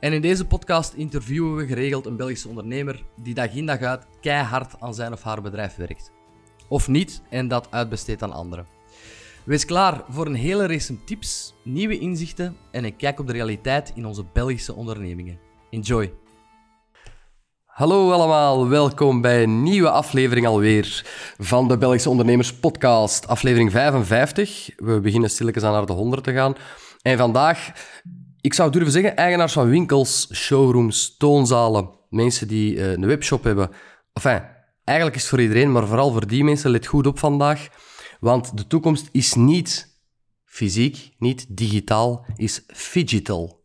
En in deze podcast interviewen we geregeld een Belgische ondernemer die dag in dag uit keihard aan zijn of haar bedrijf werkt. Of niet en dat uitbesteedt aan anderen. Wees klaar voor een hele race tips, nieuwe inzichten en een kijk op de realiteit in onze Belgische ondernemingen. Enjoy! Hallo allemaal, welkom bij een nieuwe aflevering alweer van de Belgische Ondernemers Podcast, aflevering 55. We beginnen stilletjes aan naar de 100 te gaan. En vandaag ik zou durven zeggen, eigenaars van winkels, showrooms, toonzalen, mensen die uh, een webshop hebben. Enfin, eigenlijk is het voor iedereen, maar vooral voor die mensen, let goed op vandaag. Want de toekomst is niet fysiek, niet digitaal, is digital.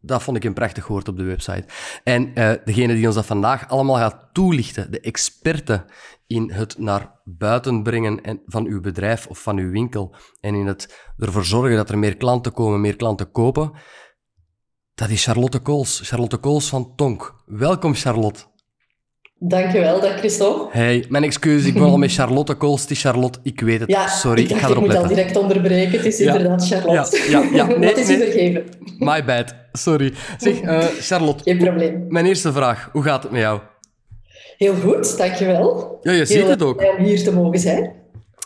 Dat vond ik een prachtig woord op de website. En uh, degene die ons dat vandaag allemaal gaat toelichten, de experten in het naar buiten brengen van uw bedrijf of van uw winkel en in het ervoor zorgen dat er meer klanten komen, meer klanten kopen, dat is Charlotte Kools. Charlotte Kools van Tonk. Welkom, Charlotte. Dankjewel, dag Christophe. Hey, mijn excuus, ik ben al met Charlotte Kools. Het is Charlotte, ik weet het. Ja, Sorry, ik, ik ga erop letten. Ik moet al direct onderbreken. Het is inderdaad Charlotte. Ja, ja, ja. Nee, is nee. vergeven? My bad, sorry. Zeg, uh, Charlotte. Geen probleem. Mijn eerste vraag, hoe gaat het met jou? Heel goed, dankjewel. Ja, je ziet het ook. Om hier te mogen zijn.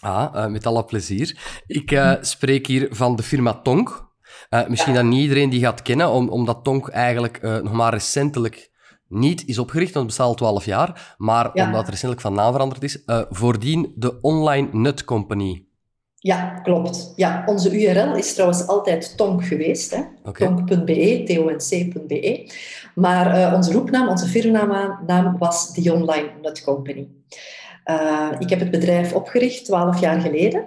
Ah, uh, met alle plezier. Ik uh, spreek hier van de firma Tonk. Uh, misschien ja. dat niet iedereen die gaat kennen, om, omdat Tonk eigenlijk uh, nog maar recentelijk niet is opgericht, want het bestaat al 12 jaar, maar ja. omdat het recentelijk van naam veranderd is. Uh, voordien de Online Nut Company. Ja, klopt. Ja, onze URL is trouwens altijd Tonk geweest. Okay. Tonk.be, tonc.be. Maar onze roepnaam, onze firmanaam was The Online Nut Company. ik heb het bedrijf opgericht 12 jaar geleden.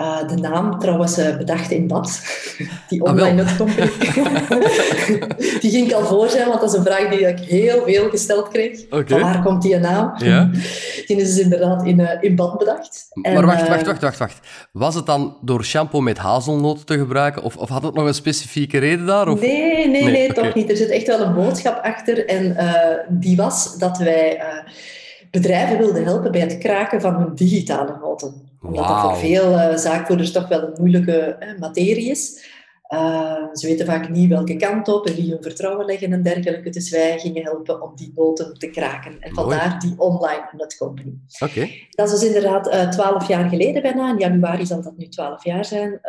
Uh, de naam trouwens uh, bedacht in bad. Die ah, online ah, die ging ik al voor zijn, want dat is een vraag die ik heel veel gesteld kreeg. Okay. waar komt die naam? Ja. Die is dus inderdaad in, uh, in bad bedacht. En, maar wacht, wacht, wacht, wacht, wacht. Was het dan door shampoo met hazelnoten te gebruiken? Of, of had het nog een specifieke reden daar? Of? Nee, nee, nee, nee okay. toch niet. Er zit echt wel een boodschap achter. En die was dat wij bedrijven wilden helpen bij het kraken van hun digitale noten omdat wow. dat voor veel uh, zaakvoerders toch wel een moeilijke uh, materie is. Uh, ze weten vaak niet welke kant op en wie hun vertrouwen leggen en dergelijke. Dus wij gingen helpen om die noten te kraken. En vandaar die online nut company. Okay. Dat is dus inderdaad twaalf jaar geleden bijna. In januari zal dat nu twaalf jaar zijn.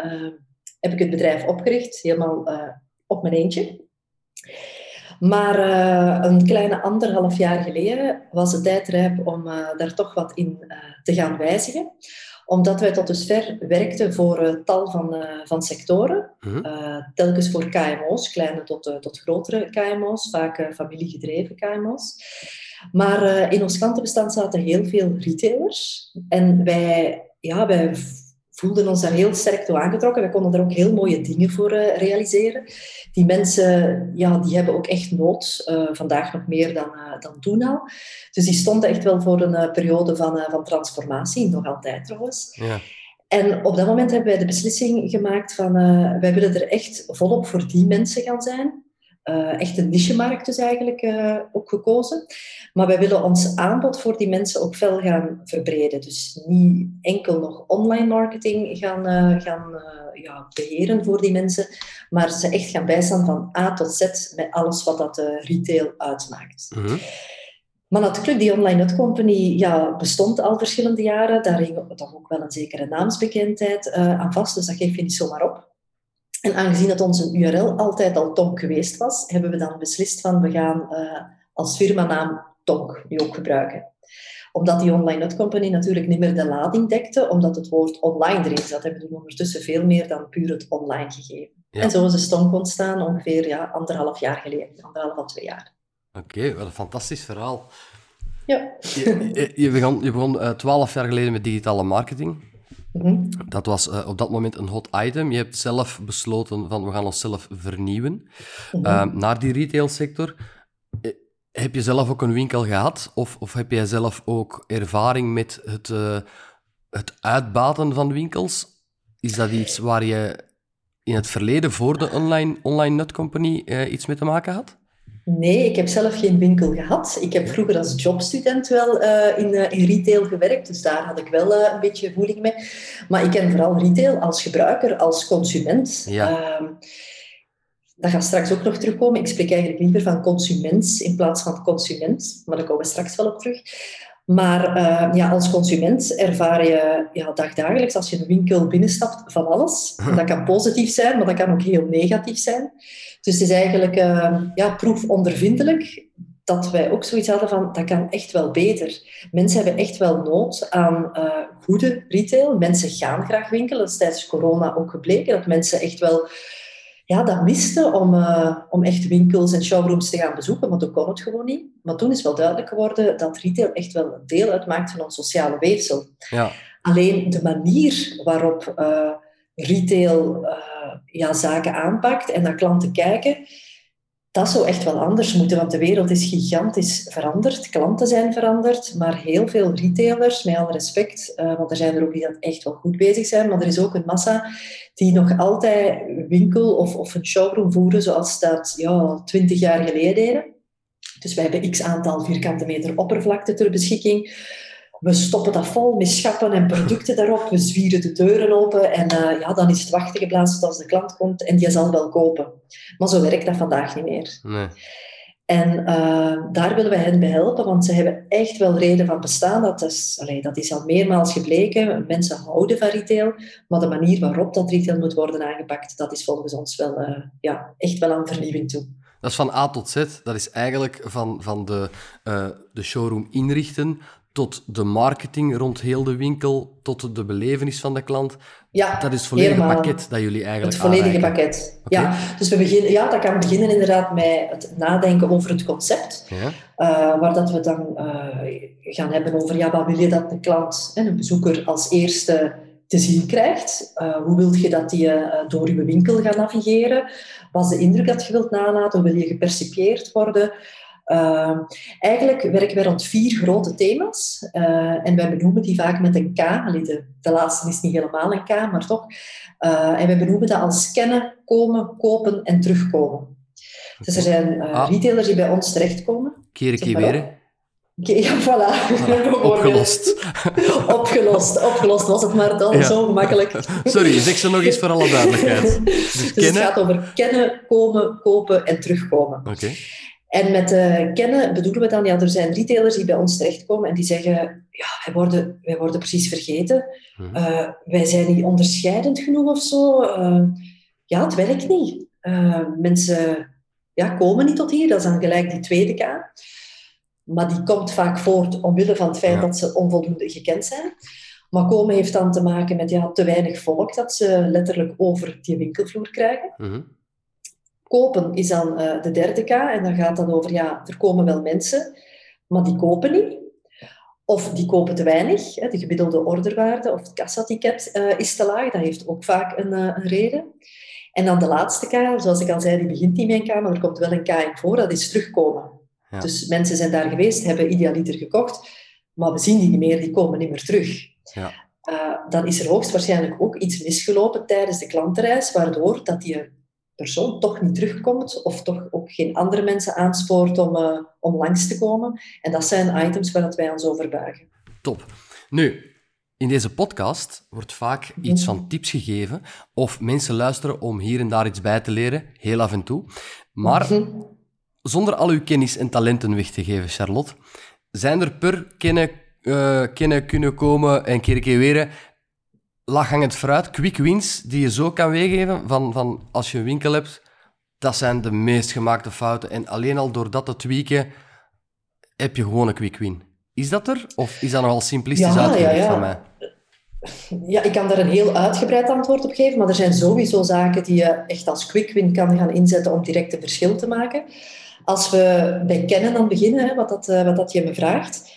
heb ik het bedrijf opgericht, helemaal op mijn eentje. Maar een kleine anderhalf jaar geleden was het tijd rijp om daar toch wat in te gaan wijzigen omdat wij tot dusver werkten voor uh, tal van, uh, van sectoren. Uh, telkens voor KMO's, kleine tot, tot grotere KMO's, vaak familiegedreven KMO's. Maar in ons klantenbestand zaten heel veel retailers. En wij, ja, wij voelden ons daar heel sterk toe aangetrokken. We konden daar ook heel mooie dingen voor uh, realiseren. Die mensen ja, die hebben ook echt nood, uh, vandaag nog meer dan, uh, dan toen al. Dus die stonden echt wel voor een periode van, van transformatie, nog altijd trouwens. Ja. En op dat moment hebben wij de beslissing gemaakt van wij willen er echt volop voor die mensen gaan zijn. Uh, echt een niche-markt dus eigenlijk uh, ook gekozen. Maar wij willen ons aanbod voor die mensen ook veel gaan verbreden. Dus niet enkel nog online marketing gaan, uh, gaan ja, beheren voor die mensen, maar ze echt gaan bijstaan van A tot Z met alles wat dat retail uitmaakt. -huh. Maar natuurlijk, die online nut company ja, bestond al verschillende jaren. Daar hing toch ook wel een zekere naamsbekendheid aan vast, dus dat geef je niet zomaar op. En aangezien dat onze URL altijd al Tonk geweest was, hebben we dan beslist van we gaan uh, als firmanaam Tonk nu ook gebruiken. Omdat die online nut company natuurlijk niet meer de lading dekte, omdat het woord online erin zat, hebben we ondertussen veel meer dan puur het online gegeven. En zo is de Tonk ontstaan ongeveer ja, anderhalf jaar geleden, anderhalf à twee jaar. Oké, wat een fantastisch verhaal. Ja. Je, je, begon, je begon uh, twaalf jaar geleden met digitale marketing. Mhm. Dat was uh, op dat moment een hot item. Je hebt zelf besloten van we gaan onszelf vernieuwen uh, naar die retailsector. Eh, Heb je zelf ook een winkel gehad? Of, of heb jij zelf ook ervaring met het, uh, het uitbaten van winkels? Is dat iets waar je in het verleden voor de online, online nutcompany iets mee te maken had? Nee, ik heb zelf geen winkel gehad. Ik heb vroeger als jobstudent wel uh, in, uh, in retail gewerkt, dus daar had ik wel uh, een beetje voeling mee. Maar ik ken vooral retail als gebruiker, als consument. Ja. dat gaat straks ook nog terugkomen. Ik spreek eigenlijk liever van consument in plaats van consument, maar daar komen we straks wel op terug. Maar ja, als consument ervaar je ja, dagdagelijks, als je een winkel binnenstapt, van alles. Dat kan positief zijn, maar dat kan ook heel negatief zijn. Dus het is eigenlijk uh, ja, proefondervindelijk dat wij ook zoiets hadden van, dat kan echt wel beter. Mensen hebben echt wel nood aan uh, goede retail. Mensen gaan graag winkelen. Dat is tijdens corona ook gebleken, dat mensen echt wel ja, dat misten om, uh, om echt winkels en showrooms te gaan bezoeken, want toen kon het gewoon niet. Maar toen is wel duidelijk geworden dat retail echt wel een deel uitmaakt van ons sociale weefsel. Ja. Alleen de manier waarop uh, retail ja, zaken aanpakt en naar klanten kijken, dat zou echt wel anders moeten, want de wereld is gigantisch veranderd. Klanten zijn veranderd, maar heel veel retailers, met alle respect, uh, want er zijn er ook die dat echt wel goed bezig zijn, maar er is ook een massa die nog altijd winkel of, of een showroom voeren zoals dat ja, twintig jaar geleden deden. Dus wij hebben x aantal vierkante meter oppervlakte ter beschikking. We stoppen dat vol met schappen en producten daarop. We zwieren de deuren open en uh, ja, dan is het wachten geblazen als de klant komt en die zal wel kopen. Maar zo werkt dat vandaag niet meer. Nee. En uh, daar willen wij hen bij helpen, want ze hebben echt wel reden van bestaan. Dat is, allee, dat is al meermaals gebleken. Mensen houden van retail, maar de manier waarop dat retail moet worden aangepakt, dat is volgens ons wel uh, ja, echt wel aan vernieuwing toe. Dat is van A tot Z. Dat is eigenlijk van, van de, uh, de showroom inrichten tot de marketing rond heel de winkel, tot de belevenis van de klant. Ja, dat is het volledige pakket dat jullie eigenlijk Het volledige pakket, ja. Dus we beginnen, ja, dat kan beginnen inderdaad met het nadenken over het concept. Ja. Uh, waar dat we dan uh, gaan hebben over, ja, wat wil je dat de klant, en een bezoeker, als eerste te zien krijgt. Uh, hoe wil je dat die door je winkel gaat navigeren? Wat is de indruk dat je wilt nalaten? Hoe wil je gepercipieerd worden? Uh, eigenlijk werken wij rond vier grote thema's. Uh, en wij benoemen die vaak met een K. Allee, de, de, laatste is niet helemaal een K, maar toch. Uh, en wij benoemen dat als kennen, komen, kopen en terugkomen. Dus er zijn ah. retailers die bij ons terechtkomen. Keer keer weer. Ja, voilà. opgelost. opgelost. Opgelost was het maar dan zo gemakkelijk. Sorry, zeg ze nog eens voor alle duidelijkheid. Dus, dus kennen... het gaat over kennen, komen, kopen en terugkomen. Oké. En met uh, kennen bedoelen we dan, ja, er zijn retailers die bij ons terechtkomen en die zeggen, ja, wij worden, wij worden precies vergeten. Uh, wij zijn niet onderscheidend genoeg of zo. Uh, ja, het werkt niet. mensen ja, komen niet tot hier, dat is dan gelijk die tweede K. Maar die komt vaak voort omwille van het feit dat ze onvoldoende gekend zijn. Maar komen heeft dan te maken met ja, te weinig volk dat ze letterlijk over die winkelvloer krijgen. Mhm. Kopen is dan uh, de derde K. En dan gaat dan over, ja, er komen wel mensen, maar die kopen niet. Of die kopen te weinig. Hè, de gemiddelde orderwaarde of het kassaticket uh, is te laag. Dat heeft ook vaak een, uh, een, reden. En dan de laatste K, zoals ik al zei, die begint niet met een K, maar er komt wel een K in voor. Dat is terugkomen. Ja. Dus mensen zijn daar geweest, hebben idealiter gekocht, maar we zien die niet meer, die komen niet meer terug. Ja. dan is er hoogstwaarschijnlijk ook iets misgelopen tijdens de klantenreis, waardoor dat die persoon toch niet terugkomt of toch ook geen andere mensen aanspoort om, uh, om langs te komen. En dat zijn items waar dat wij ons over buigen. Top. Nu, in deze podcast wordt vaak iets van tips gegeven of mensen luisteren om hier en daar iets bij te leren, heel af en toe. Maar mhm. zonder al uw kennis en talenten weg te geven, Charlotte, zijn er per kennen, uh, kennen kunnen komen en keer keer weer laaghangend fruit, quick wins, die je zo kan weergeven van, van als je een winkel hebt, dat zijn de meest gemaakte fouten. En alleen al door dat te tweaken, heb je gewoon een quick win. Is dat er? Of is dat nogal simplistisch ja, uitgelegd ja, ja. van mij? Ja, ik kan daar een heel uitgebreid antwoord op geven, maar er zijn sowieso zaken die je echt als quick win kan gaan inzetten om direct een verschil te maken. Als we bij kennen dan beginnen, wat, dat, eh, wat dat je me vraagt,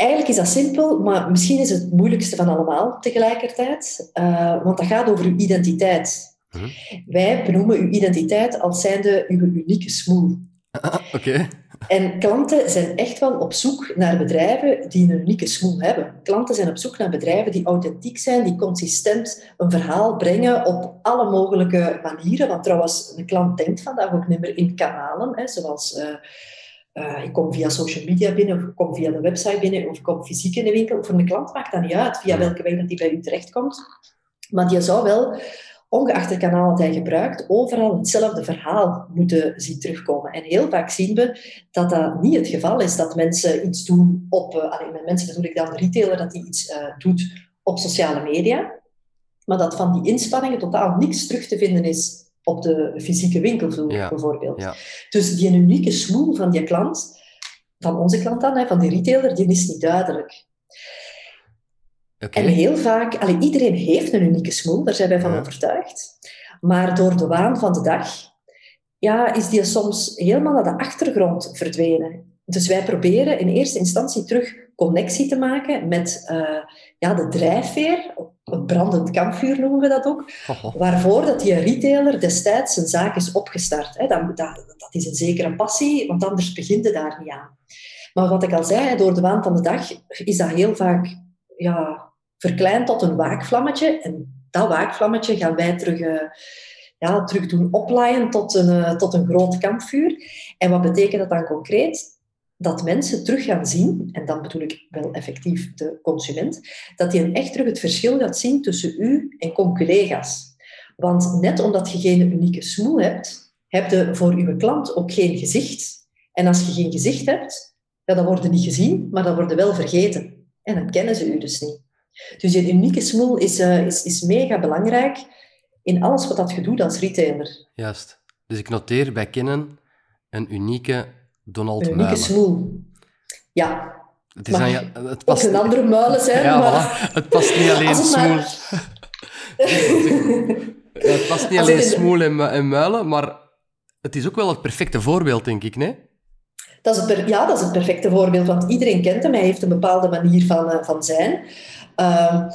Eigenlijk is dat simpel, maar misschien is het het moeilijkste van allemaal tegelijkertijd. Uh, want dat gaat over uw identiteit. Mhm. Wij benoemen uw identiteit als zijnde uw unieke smoel. Ah, Oké. En klanten zijn echt wel op zoek naar bedrijven die een unieke smoel hebben. Klanten zijn op zoek naar bedrijven die authentiek zijn, die consistent een verhaal brengen op alle mogelijke manieren. Want trouwens, een klant denkt vandaag ook niet meer in kanalen, hè, zoals... Uh, uh, ik kom via social media binnen, of ik kom via de website binnen, of ik kom fysiek in de winkel. Voor een klant maakt dat niet uit via welke weg dat die bij u terechtkomt. Maar die zou wel ongeacht het kanaal dat hij gebruikt, overal hetzelfde verhaal moeten zien terugkomen. En heel vaak zien we dat dat niet het geval is, dat mensen iets doen op... Uh, alleen met mensen bedoel ik dan de retailer, dat die iets uh, doet op sociale media, maar dat van die inspanningen totaal niks terug te vinden is op de fysieke winkelvloer, ja. bijvoorbeeld. Ja. Dus die unieke smoel van die klant, van onze klant dan, van die retailer, die is niet duidelijk. En heel vaak, allee, iedereen heeft een unieke smoel, daar zijn wij van overtuigd. Maar door de waan van de dag ja, is die soms helemaal naar de achtergrond verdwenen. Dus wij proberen in eerste instantie terug connectie te maken met uh, ja, de drijfveer, een brandend kampvuur noemen we dat ook, waarvoor dat die retailer destijds zijn zaak is opgestart. Hè. Dat, dat, dat is een zekere passie, want anders begint het daar niet aan. Maar wat ik al zei, door de waan van de dag is dat heel vaak ja, verkleind tot een waakvlammetje. En dat waakvlammetje gaan wij terug, uh, ja, terug doen oplaaien tot een, uh, tot een groot kampvuur. En wat betekent dat dan concreet? Dat mensen terug gaan zien, en dan bedoel ik wel effectief de consument, dat die echt terug het verschil gaat zien tussen u en collega's. Want net omdat je geen unieke smoel hebt, heb je voor uw klant ook geen gezicht. En als je geen gezicht hebt, ja, dan worden niet gezien, maar dan worden wel vergeten. En dan kennen ze u dus niet. Dus je unieke smoel is, uh, is, is mega belangrijk in alles wat dat je doet als retailer. Juist. Dus ik noteer bij Kennen een unieke Donald unieke smoel. Ja. Het, is aan, ja, het past... ook een andere muilen zijn, ja, maar... Voilà. Het past niet alleen smoel... het past niet alleen smoel en, en muilen, maar het is ook wel het perfecte voorbeeld, denk ik, nee? Dat is het, ja, dat is het perfecte voorbeeld, want iedereen kent hem. Hij heeft een bepaalde manier van, uh, van zijn. Uh,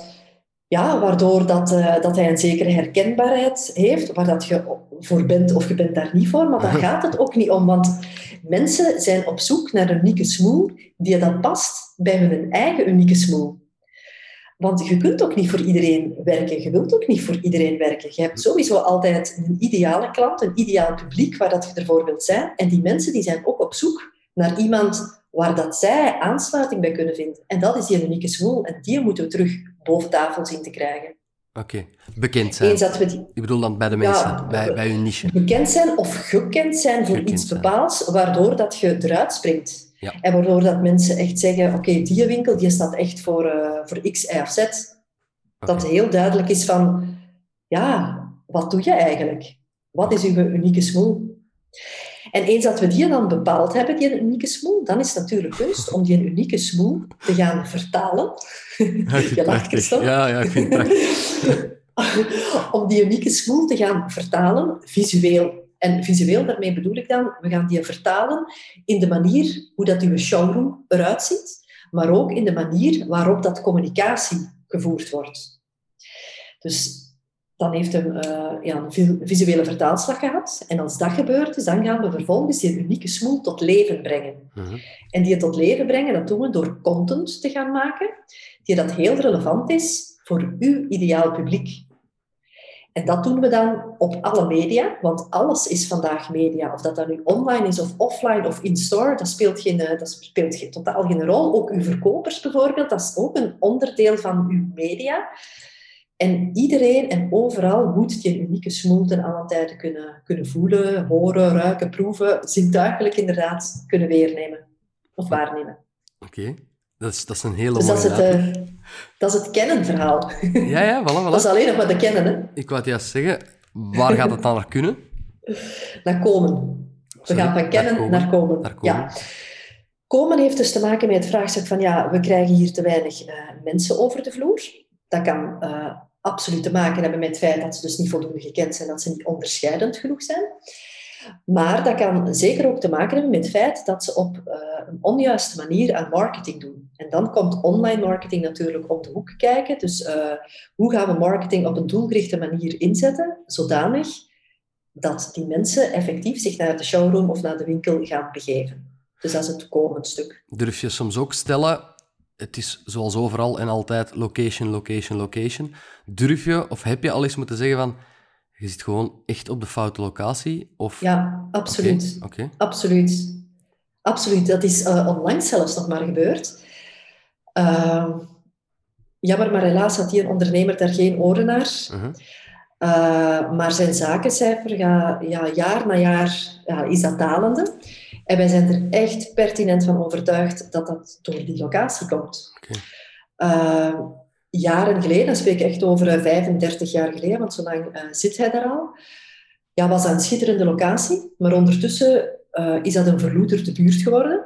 ja, waardoor dat, uh, dat hij een zekere herkenbaarheid heeft, waar dat je voor bent of je bent daar niet voor. Maar daar gaat het ook niet om, want mensen zijn op zoek naar een unieke smoel die dat past bij hun eigen unieke smoel. Want je kunt ook niet voor iedereen werken. Je wilt ook niet voor iedereen werken. Je hebt sowieso altijd een ideale klant, een ideaal publiek waar dat je ervoor wilt zijn. En die mensen die zijn ook op zoek naar iemand waar dat zij aansluiting bij kunnen vinden. En dat is die unieke smoel. En die moeten we terug boven tafel zien te krijgen. Oké, bekend zijn. Eens dat we die... Ik bedoel dan bij de mensen, bij, bij hun niche. Bekend zijn of gekend zijn voor iets bepaals, waardoor dat je eruit springt. Ja. En waardoor dat mensen echt zeggen, oké, die winkel die staat echt voor, uh, voor X, Y of Z. Okay. Dat heel duidelijk is van, ja, wat doe je eigenlijk? Wat is uw unieke smoel? En eens dat we die dan bepaald hebben, die unieke smoel, dan is het natuurlijk kunst om die unieke smoel te gaan vertalen. Ja, lacht, Ja, ja, ik vind het prachtig. om die unieke smoel te gaan vertalen, visueel. En visueel, daarmee bedoel ik dan, we gaan die vertalen in de manier hoe dat uw showroom eruit ziet, maar ook in de manier waarop dat communicatie gevoerd wordt. Dus dan heeft hem uh, ja, een visuele vertaalslag gehad. En als dat gebeurt is, dan gaan we vervolgens die unieke smoel tot leven brengen. Mhm. En die tot leven brengen, dat doen we door content te gaan maken, die dat heel relevant is voor uw ideaal publiek. En dat doen we dan op alle media, want alles is vandaag media. Of dat dan nu online is of offline of in-store, dat speelt, geen, eh, dat speelt geen, totaal geen rol. Ook uw verkopers bijvoorbeeld, dat is ook een onderdeel van uw media. En iedereen en overal moet die unieke smoel alle tijden kunnen, kunnen voelen, horen, ruiken, proeven, zintuigelijk inderdaad kunnen weernemen of waarnemen. Oké, dat, is, dat is een hele dus mooie dat is, het, uh, dat is het kennenverhaal. Ja, ja, voilà, voilà. Dat is alleen nog maar de kennen. Hè? Ik wou het juist zeggen, waar gaat het dan naar kunnen? Naar komen. We Sorry, gaan van kennen naar komen. Naar komen. Naar komen. Ja. Komen heeft dus te maken met het vraagstuk van ja, we krijgen hier te weinig uh, mensen over de vloer. Dat kan uh, absoluut te maken hebben met het feit dat ze dus niet voldoende gekend zijn, dat ze niet onderscheidend genoeg zijn. Maar dat kan zeker ook te maken hebben met het feit dat ze op uh, een onjuiste manier aan marketing doen. En dan komt online marketing natuurlijk om de hoek kijken. Dus uh, hoe gaan we marketing op een doelgerichte manier inzetten, zodanig dat die mensen effectief zich naar de showroom of naar de winkel gaan begeven. Dus dat is het komend stuk. Durf je soms ook stellen, het is zoals overal en altijd location, location, location. Durf je of heb je al eens moeten zeggen van, je zit gewoon echt op de foute locatie? Of... Ja, absoluut. Absoluut. Absoluut. Dat is uh, onlangs zelfs nog maar gebeurd. Uh, jammer, maar helaas had die een ondernemer daar geen oren naar. Mhm. Uh, maar zijn zakencijfer gaat ja, jaar na jaar ja, is dat dalende. En wij zijn er echt pertinent van overtuigd dat dat door die locatie komt. Oké. Jaren geleden, dan spreek ik echt over 35 jaar geleden, want zo lang uh, zit hij daar al, ja, was dat een schitterende locatie. Maar ondertussen uh, is dat een verloederde buurt geworden,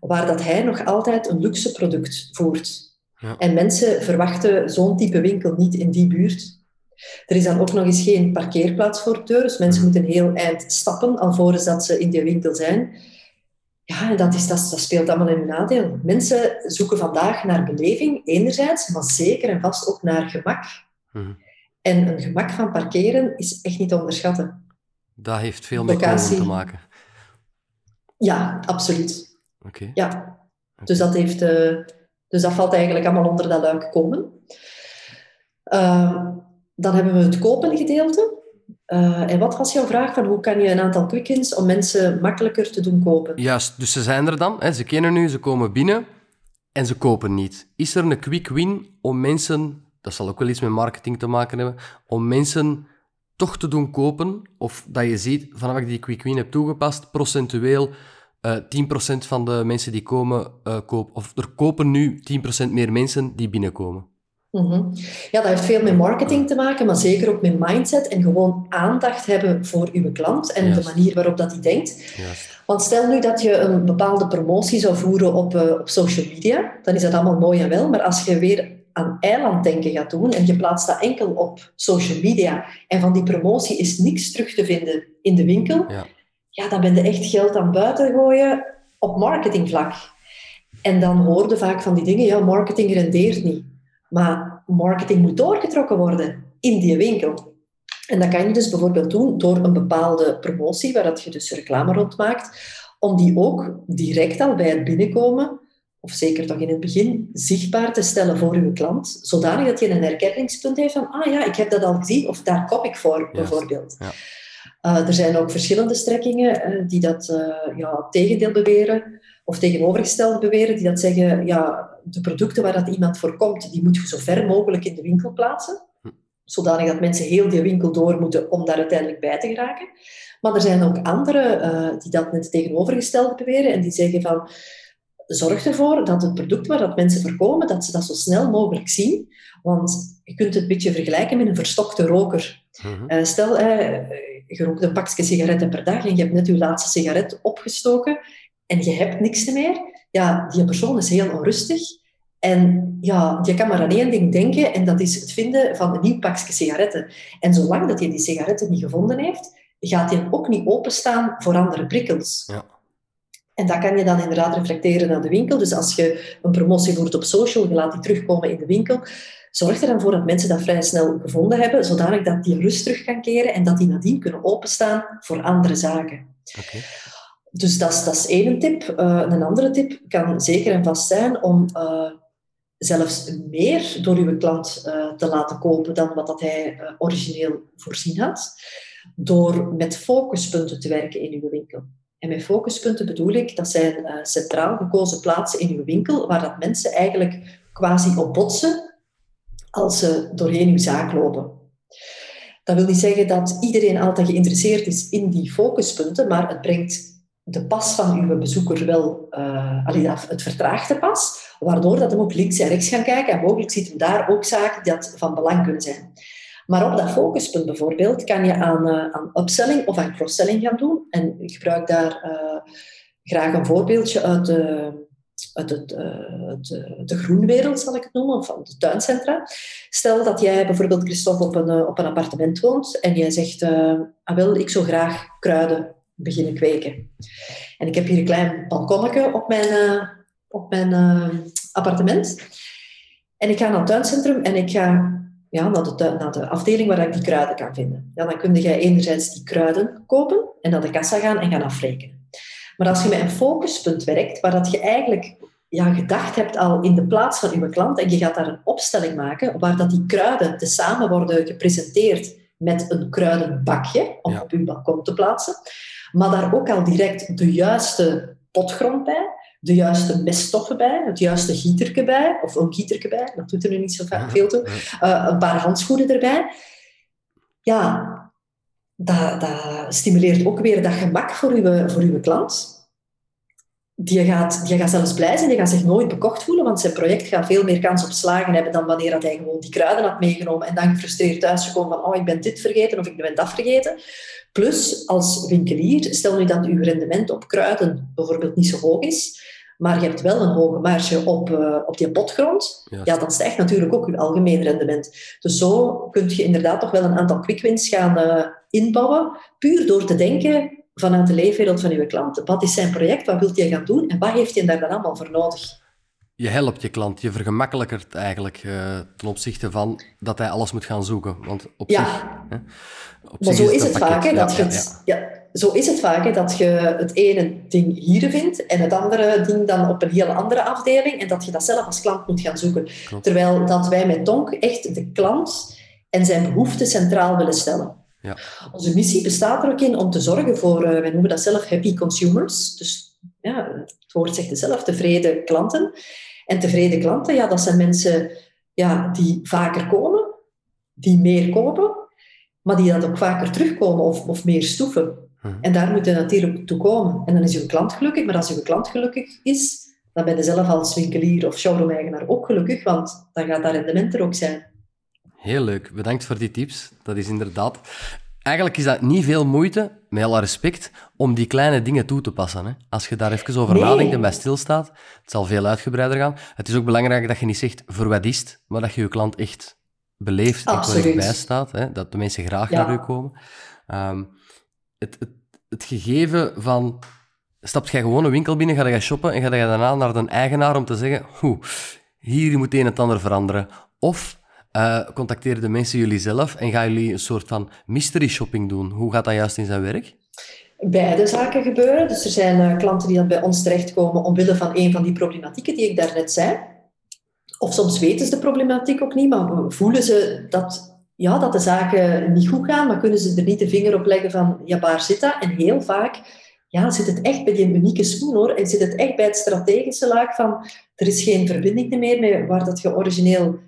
waar dat hij nog altijd een luxe product voert. Ja. En mensen verwachten zo'n type winkel niet in die buurt. Er is dan ook nog eens geen parkeerplaats voor de deur, dus mensen moeten een heel eind stappen alvorens dat ze in die winkel zijn. Ja, en dat, is, dat, dat speelt allemaal in hun nadeel. Mensen zoeken vandaag naar beleving, enerzijds, maar zeker en vast ook naar gemak. Mhm. En een gemak van parkeren is echt niet te onderschatten. Dat heeft veel met Locatie. te maken. Ja, absoluut. Oké. Ja. Dus, dat heeft, eh, dus dat valt eigenlijk allemaal onder dat luik komen. Uh, dan hebben we het kopen gedeelte. Uh, en wat was jouw vraag van hoe kan je een aantal quick wins om mensen makkelijker te doen kopen? Juist, dus ze zijn er dan, hè, ze kennen u, ze komen binnen en ze kopen niet. Is er een quick win om mensen, dat zal ook wel iets met marketing te maken hebben, om mensen toch te doen kopen? Of dat je ziet, vanaf ik die quick win heb toegepast, procentueel uh, 10% van de mensen die komen, uh, kopen. Of er kopen nu 10% meer mensen die binnenkomen. Mm -hmm. Ja, dat heeft veel met marketing te maken, maar zeker ook met mindset en gewoon aandacht hebben voor uw klant en Juist. de manier waarop dat hij denkt. Juist. Want stel nu dat je een bepaalde promotie zou voeren op, uh, op social media, dan is dat allemaal mooi en wel, maar als je weer aan eilanddenken gaat doen en je plaatst dat enkel op social media en van die promotie is niks terug te vinden in de winkel, Ja. ja, dan ben je echt geld aan buiten gooien op marketingvlak. En dan hoorde vaak van die dingen, ja, marketing rendeert niet. Maar marketing moet doorgetrokken worden in die winkel. En dat kan je dus bijvoorbeeld doen door een bepaalde promotie, waar dat je dus reclame rond maakt, om die ook direct al bij het binnenkomen, of zeker toch in het begin, zichtbaar te stellen voor uw klant, zodanig dat je een herkenningspunt heeft van, ah ja, ik heb dat al gezien, of daar kom ik voor, bijvoorbeeld. Ja. Uh, er zijn ook verschillende strekkingen uh, die dat uh, ja, tegendeel beweren, of tegenovergesteld beweren, die dat zeggen, ja, de producten waar dat iemand voor komt, die moet je zo ver mogelijk in de winkel plaatsen. Zodanig dat mensen heel die winkel door moeten om daar uiteindelijk bij te geraken. Maar er zijn ook anderen uh, die dat net tegenovergesteld beweren en die zeggen van, zorg ervoor dat het product waar dat mensen voor komen, dat ze dat zo snel mogelijk zien. Want je kunt het een beetje vergelijken met een verstokte roker. Mhm. Uh, stel, uh, je rookt een pakje sigaretten per dag en je hebt net je laatste sigaret opgestoken en je hebt niks meer, ja, die persoon is heel onrustig. En ja, je kan maar aan één ding denken en dat is het vinden van een nieuw pakje sigaretten. En zolang dat hij die sigaretten niet gevonden heeft, gaat hij ook niet openstaan voor andere prikkels. Ja. En dat kan je dan inderdaad reflecteren naar de winkel. Dus als je een promotie voert op social, je laat die terugkomen in de winkel, zorg er dan voor dat mensen dat vrij snel gevonden hebben, zodanig dat die rust terug kan keren en dat die nadien kunnen openstaan voor andere zaken. Okay. Dus dat is, dat is één tip. Uh, een andere tip kan zeker en vast zijn om uh, zelfs meer door uw klant uh, te laten kopen dan wat dat hij origineel voorzien had, door met focuspunten te werken in uw winkel. En met focuspunten bedoel ik, dat zijn centraal gekozen plaatsen in uw winkel, waar dat mensen eigenlijk quasi op botsen als ze doorheen uw zaak lopen. Dat wil niet zeggen dat iedereen altijd geïnteresseerd is in die focuspunten, maar het brengt de pas van uw bezoeker wel, uh, allee, het vertraagt de pas, waardoor dat hem ook links en rechts gaan kijken en mogelijk ziet hem daar ook zaken die dat van belang kunnen zijn. Maar op dat focuspunt bijvoorbeeld kan je aan, uh, aan upselling of aan cross-selling gaan doen. En ik gebruik daar uh, graag een voorbeeldje uit de, uit het, de, de groenwereld, zal ik het noemen, of van de tuincentra. Stel dat jij bijvoorbeeld, Christophe, op een, op een appartement woont en jij zegt, ah, wel, ik zou graag kruiden beginnen kweken. En ik heb hier een klein balkonnetje op mijn, uh, op mijn uh, appartement. En ik ga naar het tuincentrum en ik ga ja, naar, de, tuin, naar de afdeling waar ik die kruiden kan vinden. Ja, dan kun je enerzijds die kruiden kopen en naar de kassa gaan en gaan afrekenen. Maar als je met een focuspunt werkt, waar dat je eigenlijk ja, gedacht hebt al in de plaats van je klant en je gaat daar een opstelling maken waar dat die kruiden tezamen worden gepresenteerd met een kruidenbakje om op je balkon te plaatsen, maar daar ook al direct de juiste potgrond bij, de juiste meststoffen bij, het juiste gieterke bij, of een gieterke bij, dat doet er nu niet zo veel toe, uh, een paar handschoenen erbij. Ja, dat, dat stimuleert ook weer dat gemak voor uw, voor uw klant. Die gaat, die gaat zelfs blij zijn, die gaat zich nooit bekocht voelen, want zijn project gaat veel meer kans op slagen hebben dan wanneer hij gewoon die kruiden had meegenomen en dan gefrustreerd thuisgekomen van oh, ik ben dit vergeten of ik ben dat vergeten. Plus, als winkelier, stel nu dat uw rendement op kruiden bijvoorbeeld niet zo hoog is, maar je hebt wel een hoge marge op, uh, op die potgrond, ja, dan stijgt natuurlijk ook je algemeen rendement. Dus zo kun je inderdaad toch wel een aantal quick wins gaan uh, inbouwen, puur door te denken vanuit de leefwereld van uw klant. Wat is zijn project? Wat wilt hij gaan doen? En wat heeft hij daar dan allemaal voor nodig? Je helpt je klant, je vergemakkelijkert eigenlijk uh, ten opzichte van dat hij alles moet gaan zoeken. Want op ja. zich, hè, op maar zich zo is, het vaak, hè, dat je het, ja, zo is het vaak, hè, dat je het ene ding hier vindt en het andere ding dan op een heel andere afdeling en dat je dat zelf als klant moet gaan zoeken. Terwijl dat wij met Tonk echt de klant en zijn behoeften centraal willen stellen. Ja. Onze missie bestaat er ook in om te zorgen voor, uh, wij noemen dat zelf happy consumers. Dus ja, het woord zegt het zelf, tevreden klanten. En tevreden klanten, ja, dat zijn mensen ja, die vaker komen, die meer kopen, maar die dat ook vaker terugkomen of, of meer stoeven. Mhm. En daar moet je natuurlijk toe komen. En dan is uw klant gelukkig, maar als uw klant gelukkig is, dan ben je zelf als winkelier of showroom-eigenaar ook gelukkig, want dan gaat dat rendement er ook zijn. Heel leuk, bedankt voor die tips. Dat is inderdaad... Eigenlijk is dat niet veel moeite, met alle respect, om die kleine dingen toe te passen. Hè? Als je daar even over nadenkt en bij stilstaat, het zal veel uitgebreider gaan. Het is ook belangrijk dat je niet zegt voor wat is het, maar dat je je klant echt beleeft en correct bijstaat. Hè? Dat de mensen graag naar u komen. Um, het, het, het gegeven van stapt jij gewoon een winkel binnen, ga je shoppen en ga je daarna naar de eigenaar om te zeggen, hoe, hier moet een het ander veranderen. Of uh, contacteren de mensen jullie zelf en gaan jullie een soort van mystery shopping doen? Hoe gaat dat juist in zijn werk? Beide zaken gebeuren. Dus er zijn uh, klanten die dan bij ons terechtkomen omwille van een van die problematieken die ik daarnet zei. Of soms weten ze de problematiek ook niet, maar voelen ze dat, ja, dat de zaken niet goed gaan, maar kunnen ze er niet de vinger op leggen van, ja, waar zit dat? En heel vaak ja, zit het echt bij die unieke schoen hoor. En zit het echt bij het strategische laag van er is geen verbinding meer met waar dat je origineel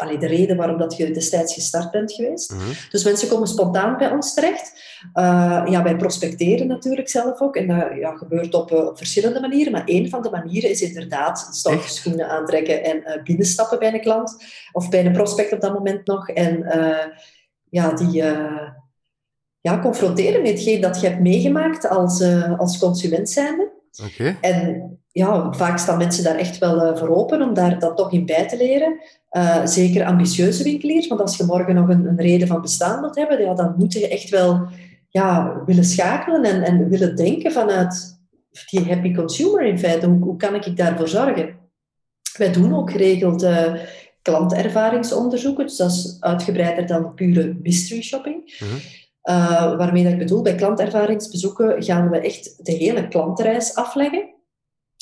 allee, de reden waarom dat je destijds gestart bent geweest. Mhm. Dus mensen komen spontaan bij ons terecht. Uh, ja, wij prospecteren natuurlijk zelf ook. En dat ja, gebeurt op, uh, op, verschillende manieren. Maar een van de manieren is inderdaad stoute schoenen aantrekken en uh, binnenstappen bij een klant. Of bij een prospect op dat moment nog. En ja, die ja, confronteren met hetgeen dat je hebt meegemaakt als, als consument zijnde. Okay. En ja, vaak staan mensen daar echt wel voor open om daar dat toch in bij te leren. Uh, zeker ambitieuze winkeliers, want als je morgen nog een, een, reden van bestaan wilt hebben, ja, dan moet je echt wel ja, willen schakelen en, en willen denken vanuit die happy consumer in feite. Hoe, hoe kan ik daarvoor zorgen? Wij doen ook geregeld uh, klantervaringsonderzoeken, dus dat is uitgebreider dan pure mystery shopping. Mhm. Uh, waarmee dat ik bedoel, bij klantervaringsbezoeken gaan we echt de hele klantreis afleggen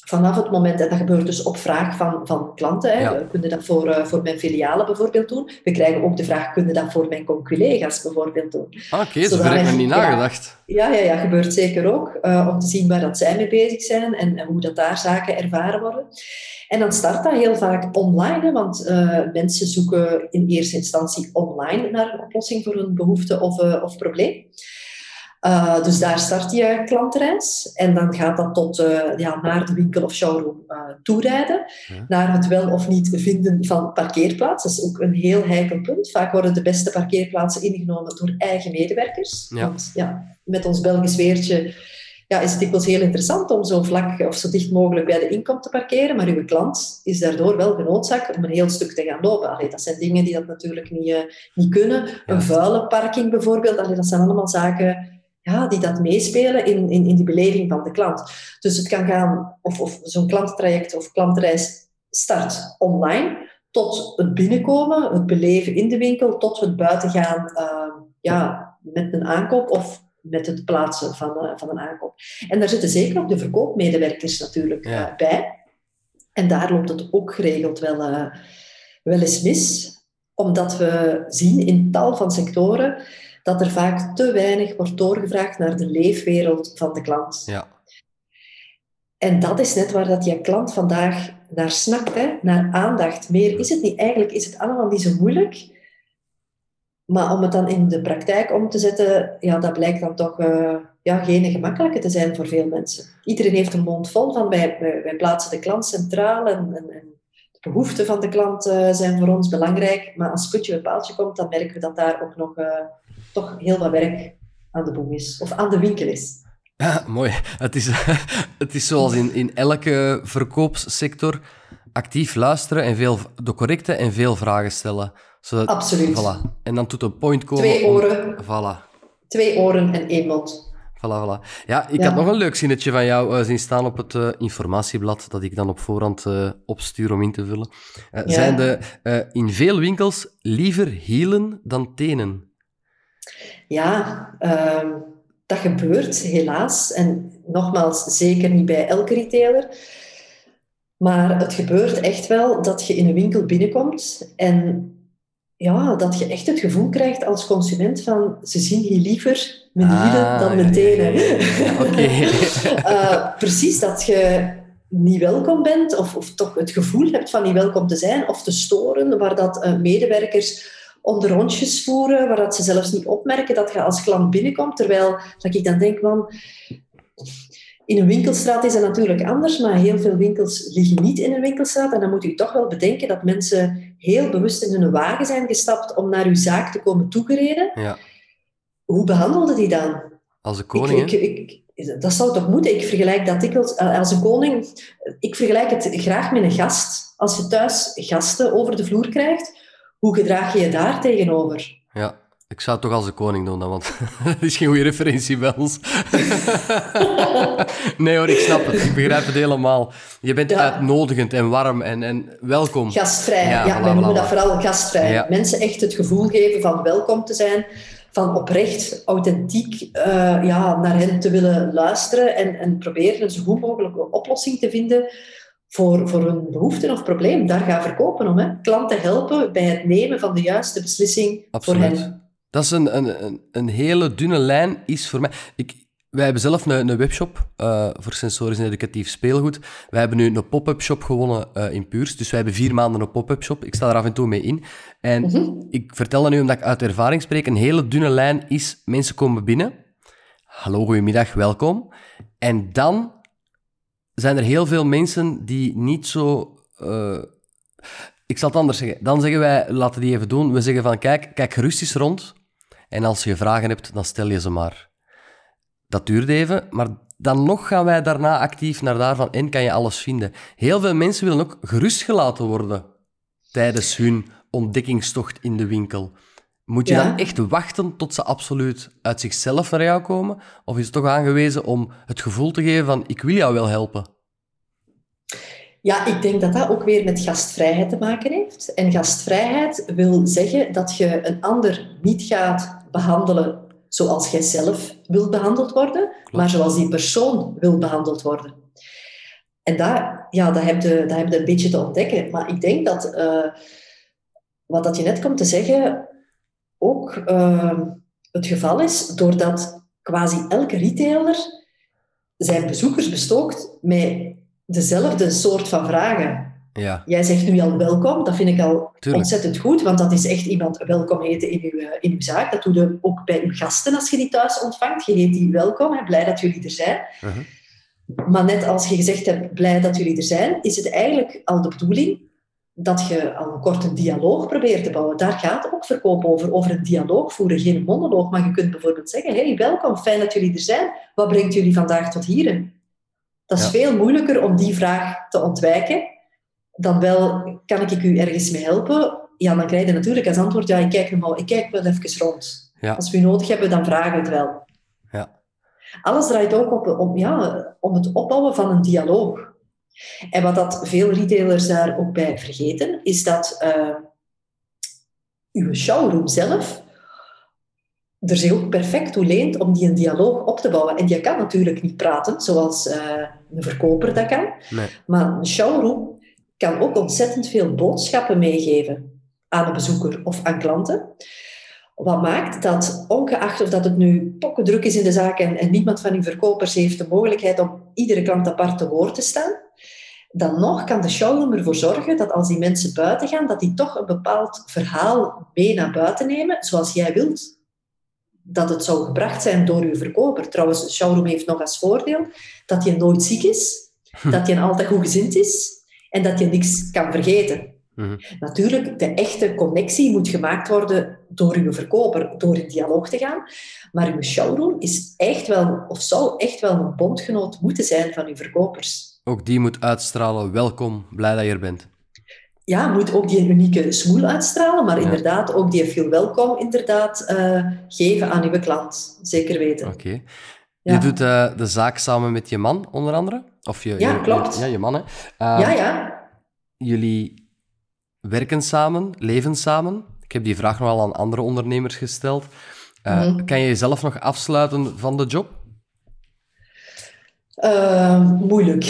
vanaf het moment, en dat gebeurt dus op vraag van, van klanten, hè, ja. kunnen dat voor, uh, voor mijn filialen bijvoorbeeld doen. We krijgen ook de vraag, kunnen dat voor mijn collega's bijvoorbeeld doen. Ah, oké, okay, zo heb ik niet nagedacht. Ja, ja, ja, gebeurt zeker ook, uh, om te zien waar dat zij mee bezig zijn en, en, hoe dat daar zaken ervaren worden. En dan start dat heel vaak online, hè, want uh, mensen zoeken in eerste instantie online naar een oplossing voor een behoefte of, of probleem. Uh, dus daar start je klantreis en dan gaat dat tot uh, ja, naar de winkel of showroom uh, toerijden. Ja. Naar het wel of niet vinden van parkeerplaats. Dat is ook een heel heikel punt. Vaak worden de beste parkeerplaatsen ingenomen door eigen medewerkers. Ja. Want ja, met ons Belgisch weertje ja, is het dikwijls heel interessant om zo vlak of zo dicht mogelijk bij de inkom te parkeren. Maar uw klant is daardoor wel genoodzaakt om een heel stuk te gaan lopen. Allee, dat zijn dingen die dat natuurlijk niet, niet kunnen. Een vuile parking bijvoorbeeld. Allee, dat zijn allemaal zaken ja, die dat meespelen in, in, in die beleving van de klant. Dus het kan gaan, of, of zo'n klanttraject of klantreis start online, tot het binnenkomen, het beleven in de winkel, tot het buitengaan uh, ja, met een aankoop of met het plaatsen van, uh, van een aankoop. En daar zitten zeker ook de verkoopmedewerkers natuurlijk uh, bij. En daar loopt het ook geregeld wel, wel eens mis, omdat we zien in tal van sectoren dat er vaak te weinig wordt doorgevraagd naar de leefwereld van de klant. Ja. En dat is net waar dat je klant vandaag naar snakt, hè? naar aandacht. Meer is het niet. Eigenlijk is het allemaal niet zo moeilijk. Maar om het dan in de praktijk om te zetten, ja, dat blijkt dan toch uh, ja, geen gemakkelijke te zijn voor veel mensen. Iedereen heeft een mond vol van wij, wij, plaatsen de klant centraal en, en, en, de behoeften van de klant uh, zijn voor ons belangrijk. Maar als putje bij paaltje komt, dan merken we dat daar ook nog uh, toch heel wat werk aan de boeg is. Of aan de winkel is. Ja, mooi. Het is, het is zoals in, in elke verkoopssector actief luisteren en veel, de correcte en veel vragen stellen. Zodat, Absoluut. Voilà. En dan tot een point komen. Twee oren. Om, voilà. Twee oren en één mond. Voilà, voilà. Ja, ik had nog een leuk zinnetje van jou uh, zien staan op het uh, informatieblad dat ik dan op voorhand uh, opstuur om in te vullen. Ja. Zijn de in veel winkels liever hielen dan tenen? Ja, ehm, dat gebeurt helaas. En nogmaals, zeker niet bij elke retailer. Maar het gebeurt echt wel dat je in een winkel binnenkomt en ja, dat je echt het gevoel krijgt als consument van ze zien hier liever mijn ah, hielen dan mijn tenen. uh, precies, dat je niet welkom bent of, of toch het gevoel hebt van niet welkom te zijn of te storen, waar dat uh, medewerkers onder rondjes voeren, waar dat ze zelfs niet opmerken dat je als klant binnenkomt. Terwijl dat ik dan denk, man, in een winkelstraat is dat natuurlijk anders, maar heel veel winkels liggen niet in een winkelstraat. En dan moet u toch wel bedenken dat mensen heel bewust in hun wagen zijn gestapt om naar uw zaak te komen toegereden. Ja. Hoe behandelde die dan? Als een koning, ik, ik, ik, Dat zou toch moeten? Ik vergelijk dat dikwijls als een koning. Ik vergelijk het graag met een gast. Als je thuis gasten over de vloer krijgt, hoe gedraag je je daar tegenover? Ja, ik zou het toch als een koning doen dan, want dat is geen goede referentie bij ons. nee hoor, ik snap het. Ik begrijp het helemaal. Je bent uitnodigend en warm en, en welkom. Gastvrij, ja, ja wij noemen dat vooral gastvrij. Mensen echt het gevoel geven van welkom te zijn, van oprecht, authentiek uh, ja, naar hen te willen luisteren en, en proberen een zo goed mogelijke oplossing te vinden voor, voor hun behoefte of probleem. Daar gaan verkopen om. Hè. Klanten helpen bij het nemen van de juiste beslissing Absoluut. voor hen. Dat is een, een, een hele dunne lijn, is voor mij... Ik, wij hebben zelf een, een webshop uh, voor sensorisch en educatief speelgoed. Wij hebben nu een pop-up shop gewonnen uh, in Puurs. Dus wij hebben vier maanden een pop-up shop. Ik sta er af en toe mee in. En mm -hmm. ik vertel dat nu omdat ik uit ervaring spreek. Een hele dunne lijn is, mensen komen binnen. Hallo, goedemiddag, welkom. En dan zijn er heel veel mensen die niet zo... Uh, ik zal het anders zeggen. Dan zeggen wij, laten die even doen. We zeggen van, kijk, kijk gerust eens rond. En als je vragen hebt, dan stel je ze maar. Dat duurt even, maar dan nog gaan wij daarna actief naar daarvan en kan je alles vinden. Heel veel mensen willen ook gerustgelaten worden tijdens hun ontdekkingstocht in de winkel. Moet je ja. dan echt wachten tot ze absoluut uit zichzelf naar jou komen? Of is het toch aangewezen om het gevoel te geven van ik wil jou wel helpen? Ja, ik denk dat dat ook weer met gastvrijheid te maken heeft. En gastvrijheid wil zeggen dat je een ander niet gaat behandelen zoals jij zelf wilt behandeld worden, Klopt. maar zoals die persoon wil behandeld worden. En dat, ja, dat, heb je, dat heb je een beetje te ontdekken. Maar ik denk dat, uh, wat dat je net komt te zeggen, ook uh, het geval is, doordat quasi elke retailer zijn bezoekers bestookt met dezelfde soort van vragen. Ja. Jij zegt nu al welkom, dat vind ik al Tuurlijk. ontzettend goed, want dat is echt iemand welkom heten in uw, in uw zaak. Dat doe je ook bij uw gasten als je die thuis ontvangt. Je heet die welkom, hè, blij dat jullie er zijn. Uh -huh. Maar net als je gezegd hebt, blij dat jullie er zijn, is het eigenlijk al de bedoeling dat je al een korte dialoog probeert te bouwen. Daar gaat ook verkoop over, over een dialoog voeren, geen monoloog. Maar je kunt bijvoorbeeld zeggen, hey, welkom, fijn dat jullie er zijn. Wat brengt jullie vandaag tot hier? Dat is ja. veel moeilijker om die vraag te ontwijken dan wel, kan ik u ergens mee helpen? Ja, dan krijg je natuurlijk als antwoord, ja, ik kijk, nog wel, ik kijk wel even rond. Ja. Als we u nodig hebben, dan vragen we het wel. Ja. Alles draait ook op, om, ja, om het opbouwen van een dialoog. En wat dat veel retailers daar ook bij vergeten, is dat uh, uw showroom zelf er zich ook perfect toe leent om die een dialoog op te bouwen. En die kan natuurlijk niet praten, zoals uh, een verkoper dat kan. Nee. Maar een showroom kan ook ontzettend veel boodschappen meegeven aan een bezoeker of aan klanten. Wat maakt dat, ongeacht of dat het nu pokken druk is in de zaak en, en niemand van uw verkopers heeft de mogelijkheid om iedere klant apart te woord te staan, dan nog kan de showroom ervoor zorgen dat als die mensen buiten gaan, dat die toch een bepaald verhaal mee naar buiten nemen, zoals jij wilt dat het zou gebracht zijn door uw verkoper. Trouwens, de showroom heeft nog als voordeel dat je nooit ziek is, hm. dat je altijd goed gezind is en dat je niks kan vergeten. Mhm. Natuurlijk, de echte connectie moet gemaakt worden door uw verkoper, door in dialoog te gaan. Maar uw showroom is echt wel, of zou echt wel een bondgenoot moeten zijn van uw verkopers. Ook die moet uitstralen, welkom, blij dat je er bent. Ja, moet ook die unieke smoel uitstralen, maar inderdaad ook die veel welkom inderdaad, uh, geven aan uw klant. Zeker weten. Oké. Je doet uh, de zaak samen met je man, onder andere? Of je, ja, klopt. Je, ja, je man, hè? Uh, ja, ja. Jullie werken samen, leven samen. Ik heb die vraag nogal aan andere ondernemers gesteld. Mm. Kan je jezelf nog afsluiten van de job? Uh, moeilijk.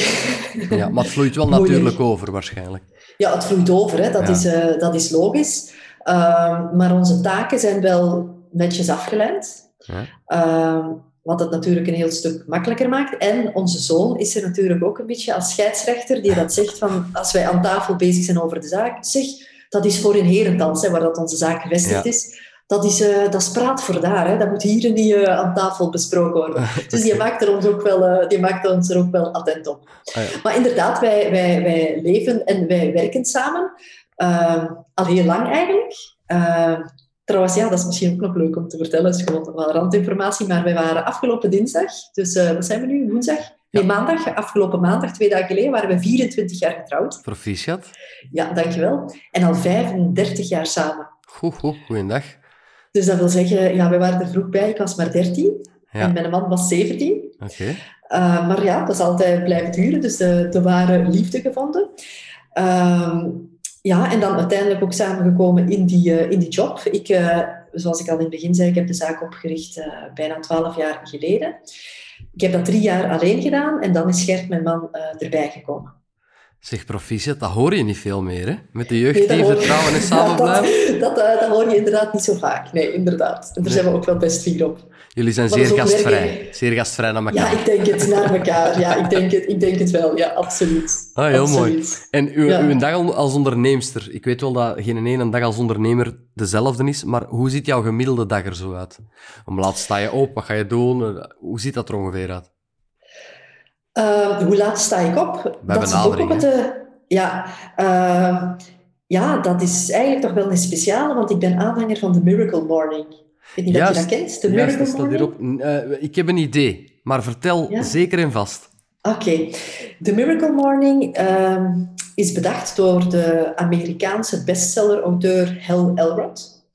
Ja, maar het vloeit wel natuurlijk over, waarschijnlijk. Ja, het vloeit over, hè. Dat, ja. is, uh, dat is logisch. Uh, maar onze taken zijn wel netjes afgeleid. Ja. wat het natuurlijk een heel stuk makkelijker maakt. En onze zoon is er natuurlijk ook een beetje als scheidsrechter, die dat zegt van, als wij aan tafel bezig zijn over de zaak, zeg, dat is voor een herentans, hè, waar dat onze zaak gevestigd ja. is dat is, uh, dat is praat voor daar. Hè. Dat moet hier niet uh, aan tafel besproken worden. Dus die maakt, er ons ook wel, uh, die maakt ons er ook wel attent op. Ah, ja. Maar inderdaad, wij, wij, wij leven en wij werken samen. Ehm, al heel lang eigenlijk. Ehm, trouwens, ja, dat is misschien ook nog leuk om te vertellen. Dat is gewoon wel randinformatie. Maar wij waren afgelopen dinsdag, dus wat zijn we nu? Woensdag? Nee, maandag, afgelopen maandag, twee dagen geleden, waren we 24 jaar getrouwd. Proficiat. Ja, dankjewel. En al 35 jaar samen. Goed, goed. Goeiedag. Dus dat wil zeggen, ja, we waren er vroeg bij. Ik was maar 13 Ja. en mijn man was 17. Oké. Uh, maar ja, dat is altijd blijven duren. Dus de, de ware liefde gevonden. Ehm, ja, en dan uiteindelijk ook samengekomen in die, uh, in die job. Ik, uh, zoals ik al in het begin zei, ik heb de zaak opgericht bijna 12 jaar geleden. Ik heb dat drie jaar alleen gedaan en dan is Gert, mijn man, erbij gekomen. Zeg, proficiat, dat hoor je niet veel meer, hè? Met de jeugd Nee, die vertrouwen en samen dat, blijven. dat, uh, dat hoor je inderdaad niet zo vaak. Nee, inderdaad. En daar Nee. zijn we ook wel best fier op. Jullie zijn Maar zeer gastvrij. Zeer gastvrij naar Ja, elkaar. ik denk het naar elkaar. Ja, ik denk het, ik denk het wel. Ja, absoluut. Ah, heel mooi. Absoluut. En uw, Ja. uw dag als onderneemster, ik weet wel dat geen ene dag als ondernemer dezelfde is, maar hoe ziet jouw gemiddelde dag er zo uit? Om laat sta je op, wat ga je doen? Eh, Hoe ziet dat er ongeveer uit? Uh, hoe laat sta ik op? Bij dat is ook op het, uh, ja, uh, ja, dat is eigenlijk toch wel een speciale, want ik ben aanhanger van de Miracle Morning. Ik weet niet of je dat kent, de juist, Miracle dat Morning. hierop. Eh, ik heb een idee, maar vertel Ja? zeker en vast. Oké, de Miracle Morning ehm, is bedacht door de Amerikaanse bestseller-auteur Hal Elrod.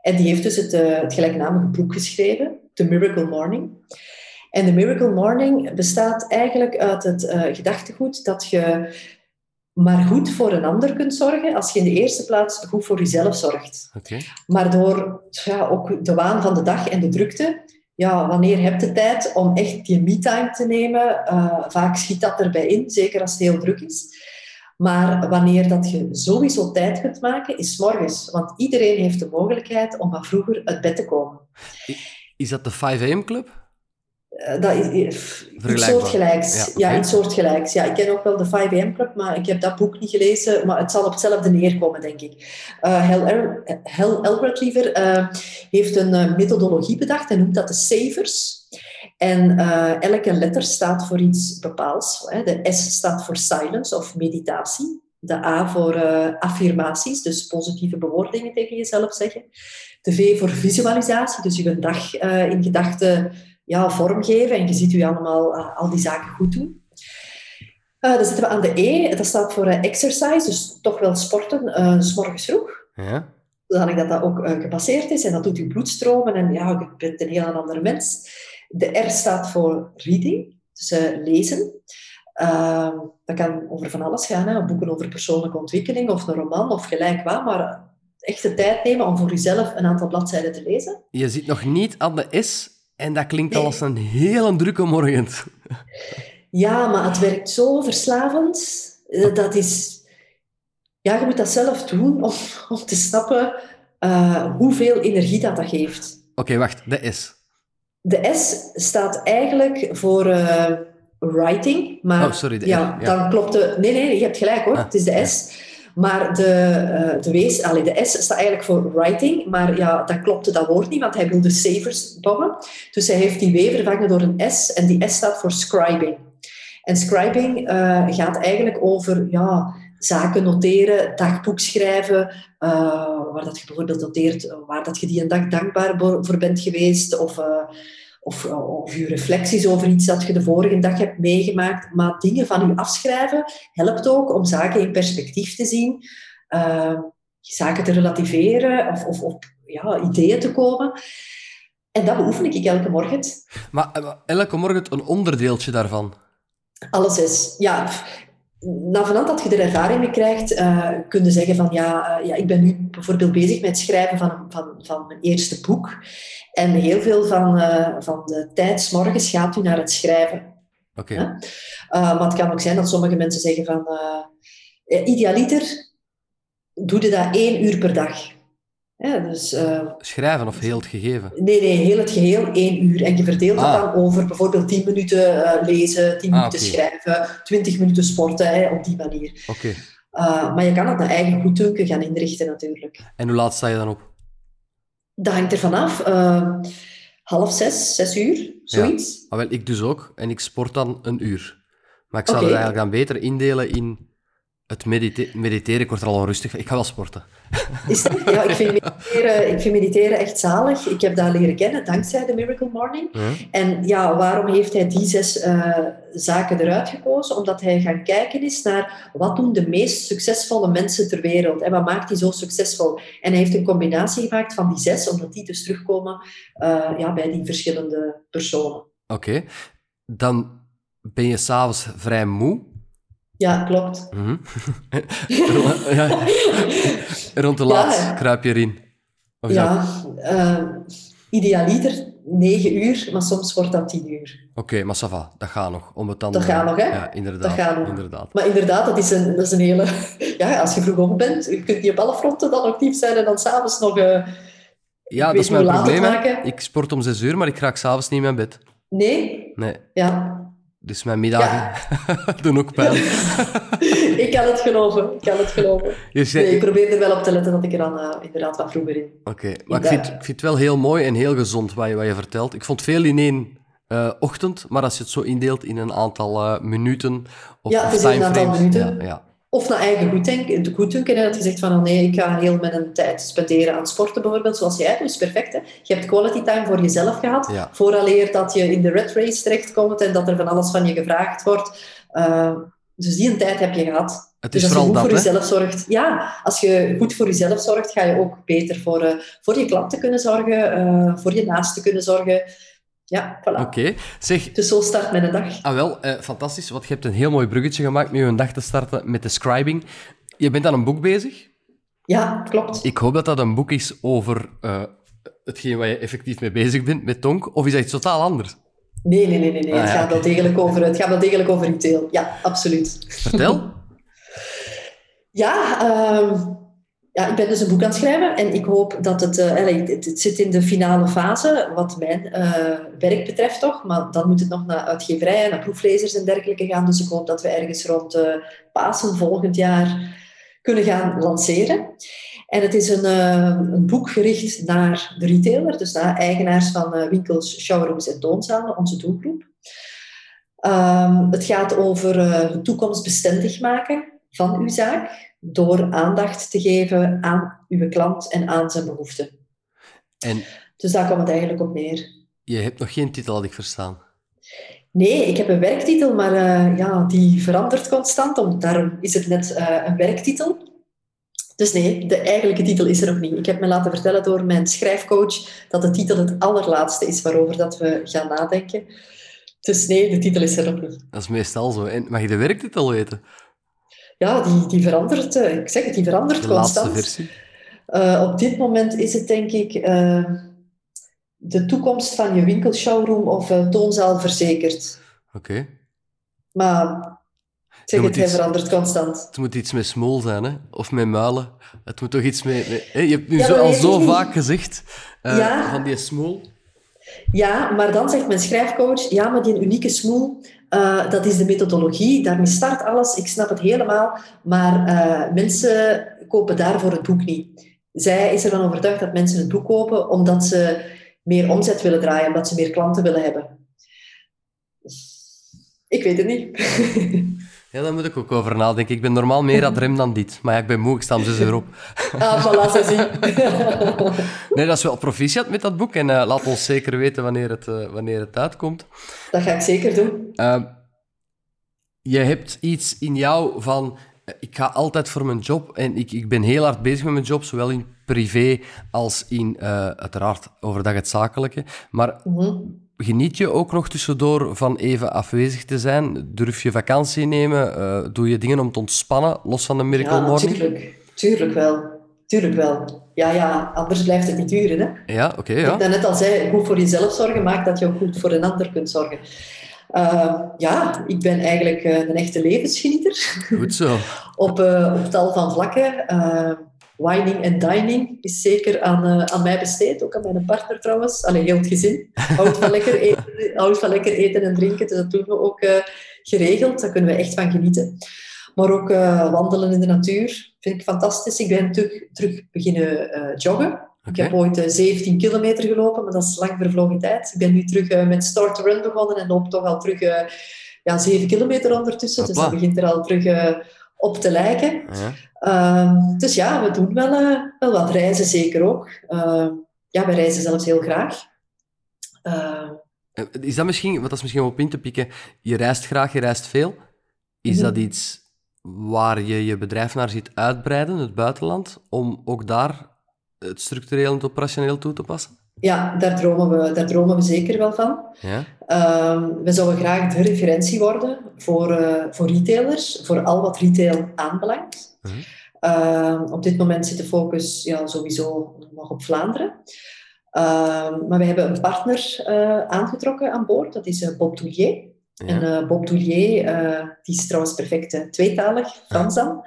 En die heeft dus het, eh, het gelijknamige boek geschreven, The Miracle Morning. En de Miracle Morning bestaat eigenlijk uit het eh, gedachtegoed dat je maar goed voor een ander kunt zorgen als je in de eerste plaats goed voor jezelf zorgt. Maar door ja, ook de waan van de dag en de drukte, ja, wanneer heb je tijd om echt die me-time te nemen? Uh, vaak schiet dat erbij in, zeker als het heel druk is. Maar wanneer dat je sowieso tijd kunt maken, is morgens. Want iedereen heeft de mogelijkheid om wat vroeger uit bed te komen. Is dat de 5 AM Club? Uh, dat is iets soortgelijks. Ja, iets soortgelijks. Ja, ik ken ook wel de 5 AM Club, maar ik heb dat boek niet gelezen. Maar het zal op hetzelfde neerkomen, denk ik. Uh, Hal, El Hal Elrod liever, uh, heeft een uh, methodologie bedacht. Hij noemt dat de savers. En elke letter staat voor iets bepaals. Hè. De S staat voor silence of meditatie. De A voor affirmaties, dus positieve bewoordingen tegen jezelf zeggen. De V voor visualisatie, dus je dag uh, in gedachten ja, vormgeven en je ziet u allemaal uh, al die zaken goed doen. Uh, dan zitten we aan de E, dat staat voor uh, exercise, dus toch wel sporten, uh, s morgens vroeg. Ja. Zodanig dat dat ook gepasseerd is en dat doet je bloedstromen en ja, je bent een heel ander mens. De R staat voor reading, dus lezen. Uh, dat kan over van alles gaan, hè. boeken over persoonlijke ontwikkeling of een roman of gelijk wat, maar echt de tijd nemen om voor jezelf een aantal bladzijden te lezen. Je zit nog niet aan de S en dat klinkt al als een hele drukke morgen. Ja, maar het werkt zo verslavend. Eh, dat is... Ja, je moet dat zelf doen om, om te snappen uh, hoeveel energie dat, dat geeft. Oké, wacht. De S. De S staat eigenlijk voor uh, writing. Maar, oh, sorry. De ja, dan klopt de... Nee, nee, je hebt gelijk hoor. Ah, het is de S. Maar de, uh, de, wees, de S staat eigenlijk voor writing, maar ja, dat klopte dat woord niet, want hij wilde savers bouwen. Dus hij heeft die W vervangen door een S en die S staat voor scribing. En scribing uh, gaat eigenlijk over ja, zaken noteren, dagboek schrijven, uh, waar dat je bijvoorbeeld noteert waar dat je die een dag dankbaar voor bent geweest, of, of, of je reflecties over iets dat je de vorige dag hebt meegemaakt. Maar dingen van je afschrijven helpt ook om zaken in perspectief te zien, zaken te relativeren of, of op ja, ideeën te komen. En dat beoefen ik elke morgen. Maar elke morgen een onderdeeltje daarvan? Alles is. Ja, na vanaf dat je er ervaring mee krijgt, uh, kun je zeggen van ja, uh, ja, ik ben nu bijvoorbeeld bezig met het schrijven van, van, van mijn eerste boek. En heel veel van, uh, van de tijd s morgens gaat u naar het schrijven. Oké. Okay. maar het kan ook zijn dat sommige mensen zeggen van idealiter doe je dat één uur per dag. Ja, dus, Schrijven of heel het gegeven? Nee, nee, heel het geheel, één uur. En je verdeelt ah. dat dan over bijvoorbeeld tien minuten lezen, tien ah, minuten okay. schrijven, twintig minuten sporten, hè, op die manier. Oké. Okay. Maar je kan het naar eigen goeddunken gaan inrichten natuurlijk. En hoe laat sta je dan op? Dat hangt er vanaf. half zes, zes uur, zoiets. Ja. Ah, wel, ik dus ook. En ik sport dan een uur. Maar ik zou okay. het eigenlijk dan beter indelen in het medite mediteren, ik word er al onrustig Ik ga wel sporten. Is dat? Ja, ik vind, mediteren, ik vind mediteren echt zalig. Ik heb dat leren kennen dankzij de Miracle Morning. Ja. En ja, waarom heeft hij die zes uh, zaken eruit gekozen? Omdat hij gaan kijken is naar wat doen de meest succesvolle mensen ter wereld en wat maakt die zo succesvol. En hij heeft een combinatie gemaakt van die zes, omdat die dus terugkomen uh, ja, bij die verschillende personen. Oké, okay. dan ben je s'avonds vrij moe. Ja, klopt. Mm -hmm. ja. Rond de laat ja. kruip je erin. Of ja, uh, idealiter 9 uur, maar soms wordt dat 10 uur. Oké, okay, maar ça va, dat gaat nog. Om het dan, dat gaat nog, hè? Ja, inderdaad. Dat gaat nog. inderdaad. Maar inderdaad, dat is een, dat is een hele... Ja, als je vroeg op bent, je kunt niet op alle fronten dan actief zijn en dan s'avonds nog... Uh, ja, dat is mijn probleem. Ik sport om 6 uur, maar ik raak s'avonds niet in mijn bed. Nee? Nee. Ja, dus mijn middagen ja. doen ook pijn. ik kan het geloven. Ik kan het geloven. Dus, nee, ik probeer er wel op te letten dat ik er dan uh, inderdaad wat vroeger in... Oké, okay. maar ik vind, ik vind het wel heel mooi en heel gezond wat je, wat je vertelt. Ik vond veel in één uh, ochtend, maar als je het zo indeelt in een aantal uh, minuten of, ja, of het is een aantal minuten. Ja, ja. Of naar eigen goeddunken. goeddunken en dat je zegt van oh nee, ik ga heel mijn tijd spenderen aan sporten bijvoorbeeld, zoals jij doet, is perfect. Hè? Je hebt quality time voor jezelf gehad, ja. vooraleer dat je in de red race terechtkomt en dat er van alles van je gevraagd wordt. Uh, dus die een tijd heb je gehad. Het is dus als je goed dat, voor hè? jezelf zorgt, ja, als je goed voor jezelf zorgt, ga je ook beter voor, uh, voor je klanten kunnen zorgen, uh, voor je naasten kunnen zorgen. Ja, voilà. Oké. Okay. Zeg... Dus zo start mijn dag. Ah, wel, eh, fantastisch. Want je hebt een heel mooi bruggetje gemaakt met je dag te starten met de scribing. Je bent aan een boek bezig? Ja, klopt. Ik hoop dat dat een boek is over uh, hetgeen waar je effectief mee bezig bent met Tonk. Of is dat iets totaal anders? Nee, nee, nee. nee, nee. Ah, het, ja, gaat okay. wel degelijk over, het gaat wel degelijk over retail. Ja, absoluut. Vertel. ja, uh, ja, ik ben dus een boek aan het schrijven en ik hoop dat het, uh, het, het zit in de finale fase, wat mijn uh, werk betreft toch, maar dan moet het nog naar uitgeverijen, naar proeflezers en dergelijke gaan. Dus ik hoop dat we ergens rond uh, Pasen volgend jaar kunnen gaan lanceren. En het is een, een boek gericht naar de retailer, dus naar eigenaars van winkels, showrooms en toonzalen, onze doelgroep. Um, het gaat over toekomstbestendig maken van uw zaak door aandacht te geven aan uw klant en aan zijn behoeften. En dus daar komt het eigenlijk op neer. Je hebt nog geen titel, had ik verstaan. Nee, ik heb een werktitel, maar uh, ja, die verandert constant. Om, daarom is het net uh, een werktitel. Dus nee, de eigenlijke titel is er nog niet. Ik heb me laten vertellen door mijn schrijfcoach dat de titel het allerlaatste is waarover dat we gaan nadenken. Dus nee, de titel is er nog niet. Dat is meestal zo. En mag je de werktitel weten? Ja, die, die verandert, ik zeg het, die verandert de constant. laatste versie? op dit moment is het denk ik de toekomst van je winkelshowroom of toonzaal verzekerd. Oké. Maar zeg het, hij verandert constant. Het moet iets met smoel zijn, hè? of met muilen. Het moet toch iets met... met je hebt nu zo, al zo vaak gezegd uh, van die smoel. Ja, maar dan zegt mijn schrijfcoach, ja, maar die unieke smoel, uh, dat is de methodologie, daarmee start alles, ik snap het helemaal, maar uh, mensen kopen daarvoor het boek niet. Zij is ervan overtuigd dat mensen het boek kopen omdat ze meer omzet willen draaien, omdat ze meer klanten willen hebben. Ik weet het niet. Ja, daar moet ik ook over nadenken. Ik ben normaal meer aan rem dan dit. Maar ja, ik ben moe, ik sta om zes uur op. Ah, voilà, zien. nee, dat is wel proficiat met dat boek. En uh, laat ons zeker weten wanneer het, uh, wanneer het uitkomt. Dat ga ik zeker doen. Uh, je hebt iets in jou van... Ik ga altijd voor mijn job en ik, ik ben heel hard bezig met mijn job, zowel in privé als in, uiteraard, overdag het zakelijke. Maar... Mm Geniet je ook nog tussendoor van even afwezig te zijn? Durf je vakantie nemen? Uh, doe je dingen om te ontspannen, los van de Miracle ja, Morning? Tuurlijk, tuurlijk wel. Tuurlijk wel. Ja, ja, anders blijft het niet duren. Hè? Ja, oké. ja. Ik net al zei, goed voor jezelf zorgen maakt dat je ook goed voor een ander kunt zorgen. Uh, ja, ik ben eigenlijk uh, een echte levensgenieter. Goed zo. op, op tal van vlakken wining en dining is zeker aan, uh, aan mij besteed, ook aan mijn partner trouwens. Alleen heel het gezin. Houdt van lekker eten, houdt van lekker eten en drinken, dus dat doen we ook uh, geregeld. Daar kunnen we echt van genieten. Maar ook uh, wandelen in de natuur vind ik fantastisch. Ik ben terug, terug beginnen joggen. Ik heb ooit 17 kilometer gelopen, maar dat is lang vervlogen tijd. Ik ben nu terug met Start to Run begonnen en loop toch al terug ja, 7 kilometer ondertussen. Dus dat begint er al terug op te lijken. Ja. Ehm, dus ja, we doen wel, uh, wel wat reizen, zeker ook. Uh, ja, we reizen zelfs heel graag. Uh, is dat misschien, wat dat is misschien op in te pikken, je reist graag, je reist veel. Is mhm. dat iets waar je je bedrijf naar ziet uitbreiden, het buitenland, om ook daar het structureel en het operationeel toe te passen? Ja, daar dromen we, daar dromen we zeker wel van. Ja? Ehm, we zouden graag de referentie worden voor, uh, voor retailers, voor al wat retail aanbelangt. Uh op dit moment zit de focus ja, sowieso nog op Vlaanderen. Ehm, maar we hebben een partner uh, aangetrokken aan boord, dat is Bob Toulier. En Bob Toulier, die is trouwens perfect tweetalig, Frans dan.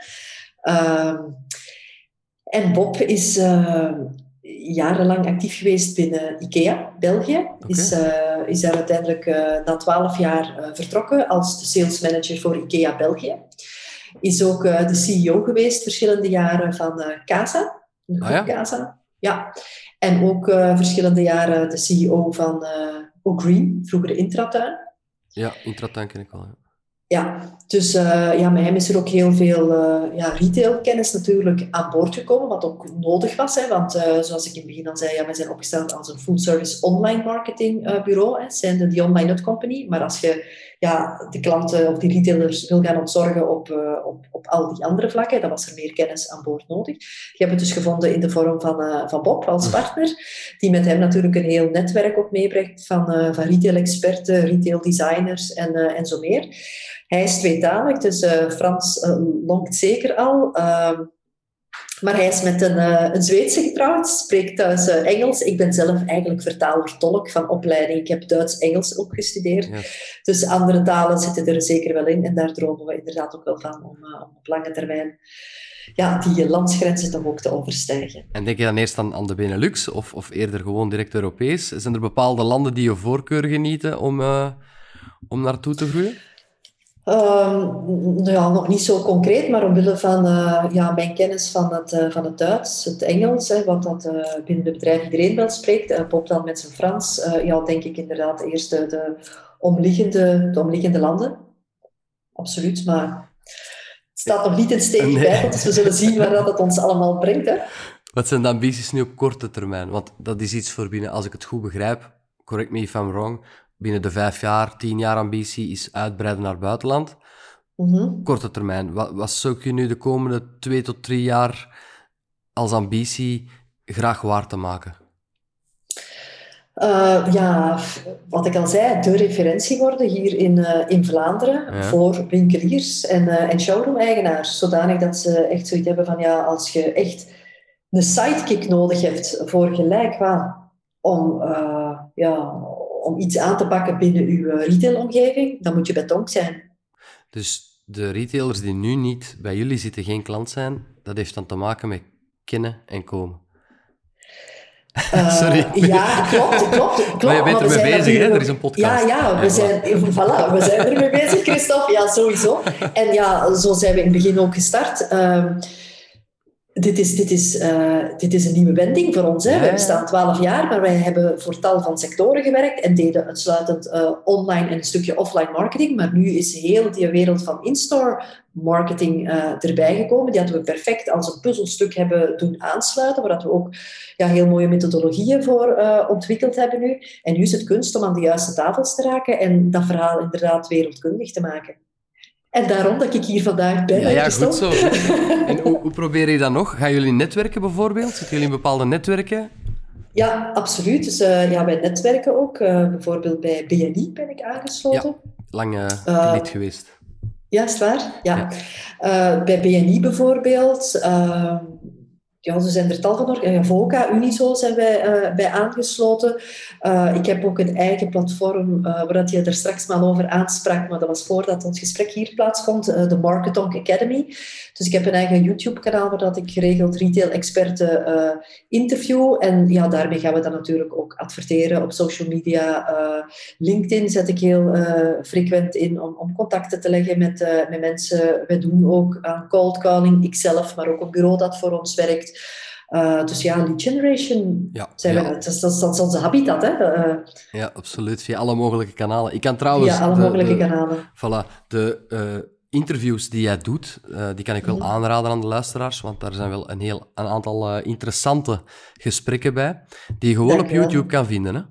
en Bob is jarenlang actief geweest binnen IKEA, België. Is, uh, is daar uiteindelijk uh, na twaalf jaar uh, vertrokken als de sales manager voor IKEA België. Is ook de CEO geweest verschillende jaren van Casa, de ah, ja? Casa. Ja. En ook verschillende jaren de CEO van O'Green, vroeger Intratuin. Ja, Intratuin ken ik al. Ja. Ja, dus uh, ja, met hem is er ook heel veel uh, ja, retailkennis natuurlijk aan boord gekomen, wat ook nodig was. Hè, want uh, zoals ik in het begin al zei, ja, wij zijn opgesteld als een full-service online marketing bureau. Hè, zijn de die online nut company. Maar als je ja, de klanten of die retailers wil gaan ontzorgen op, op, op al die andere vlakken, dan was er meer kennis aan boord nodig. Je hebt het dus gevonden in de vorm van, van Bob als partner, die met hem natuurlijk een heel netwerk ook meebrengt van, van retail-experten, retail-designers en, en zo meer. Hij is tweetalig, dus Frans lonkt zeker al. Maar hij is met een, uh, een Zweedse getrouwd, spreekt thuis Engels. Ik ben zelf eigenlijk vertaler-tolk van opleiding. Ik heb Duits-Engels ook gestudeerd. Dus andere talen zitten er zeker wel in. En daar dromen we inderdaad ook wel van om, om op lange termijn ja, die landsgrenzen toch ook te overstijgen. En denk je dan eerst aan, aan de Benelux of, of eerder gewoon direct Europees? Zijn er bepaalde landen die je voorkeur genieten om, om naartoe te groeien? Um, ja, nog niet zo concreet, maar omwille van uh, ja, mijn kennis van het, uh, van het Duits, het Engels, hè, wat dat uh, binnen het bedrijf iedereen wel spreekt, uh, Bob dan met zijn Frans, ja, denk ik inderdaad eerst de, de, omliggende, de omliggende landen. Absoluut, maar het staat nog niet in stevig nee. dus we zullen zien waar dat het ons allemaal brengt. Hè. Wat zijn de ambities nu op korte termijn? Want dat is iets voor binnen, als ik het goed begrijp, correct me if I'm wrong, binnen de vijf jaar, tien jaar ambitie is uitbreiden naar het buitenland. Mm Korte termijn, wat, wat zou je nu de komende twee tot drie jaar als ambitie graag waar te maken? Uh, ja, wat ik al zei, de referentie worden hier in, uh, in Vlaanderen voor winkeliers en, uh, en showroom-eigenaars. Zodanig dat ze echt zoiets hebben van, ja, als je echt een sidekick nodig hebt voor gelijk wat om, ja, om iets aan te pakken binnen uw retailomgeving, dan moet je bij Tonk zijn. Dus de retailers die nu niet bij jullie zitten, geen klant zijn, dat heeft dan te maken met kennen en komen. Uh, Sorry. Ja, klopt, klopt, klopt. Maar je bent ermee bezig, hè? Er is een podcast. Ja, ja, we, zijn, voilà, we zijn ermee bezig, Christophe. Ja, sowieso. En ja, zo zijn we in het begin ook gestart. Uh, dit is, dit, is, uh, dit is een nieuwe wending voor ons. Hè. We bestaan twaalf jaar, maar wij hebben voor tal van sectoren gewerkt en deden uitsluitend uh, online en een stukje offline marketing. Maar nu is heel die wereld van in-store marketing uh, erbij gekomen. Die hadden we perfect als een puzzelstuk hebben doen aansluiten, waar we ook ja, heel mooie methodologieën voor ontwikkeld hebben nu. En nu is het kunst om aan de juiste tafels te raken en dat verhaal inderdaad wereldkundig te maken. En daarom dat ik hier vandaag ben. Ja, ja goed zo. En hoe, hoe probeer je dat nog? Gaan jullie netwerken bijvoorbeeld? Zitten jullie in bepaalde netwerken? Ja, absoluut. Dus uh, ja, wij netwerken ook. Uh, bijvoorbeeld bij BNI ben ik aangesloten. Ja, lang uh, lid geweest. Ja, is waar? Ja. ja. bij BNI bijvoorbeeld ehm, ja, er zijn er tal van. VOCA, Uniso zijn wij uh, bij aangesloten. Uh, ik heb ook een eigen platform uh, waar dat je er straks maar over aansprak, maar dat was voordat ons gesprek hier plaatsvond, de Marketonk Academy. Dus ik heb een eigen YouTube-kanaal waar dat ik geregeld retail-experten interview. En ja, daarmee gaan we dan natuurlijk ook adverteren op social media. LinkedIn zet ik heel frequent in om, om contacten te leggen met, met mensen. We doen ook aan cold calling, ikzelf, maar ook een bureau dat voor ons werkt. Uh, dus ja, lead generation, ja, zijn ja. We, dat, is, dat, is, onze habitat. Hè? Uh, ja, absoluut. Via alle mogelijke kanalen. Ik kan trouwens... Via alle de, mogelijke de, kanalen. Voilà. De uh, interviews die jij doet, die kan ik wel mm. aanraden aan de luisteraars, want daar zijn wel een heel een aantal interessante gesprekken bij, die je gewoon Dank op YouTube kan vinden. Hè?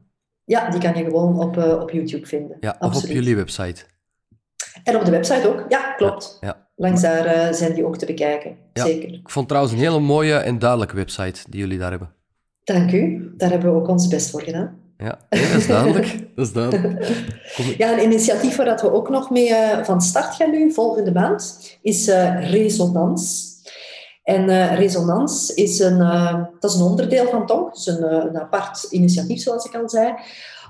Ja, die kan je gewoon op, op YouTube vinden. Ja, of op jullie website. En op de website ook, ja, klopt. ja langs daar uh, zijn die ook te bekijken. Ja, Zeker. Ik vond trouwens een hele mooie en duidelijke website die jullie daar hebben. Dank u. Daar hebben we ook ons best voor gedaan. Ja, ja dat is duidelijk. dat is duidelijk. Ja, een initiatief waar dat we ook nog mee uh, van start gaan nu, volgende maand, is uh, Resonans. En uh, Resonans is een, dat is een onderdeel van TONG, dus een, een apart initiatief, zoals ik al zei,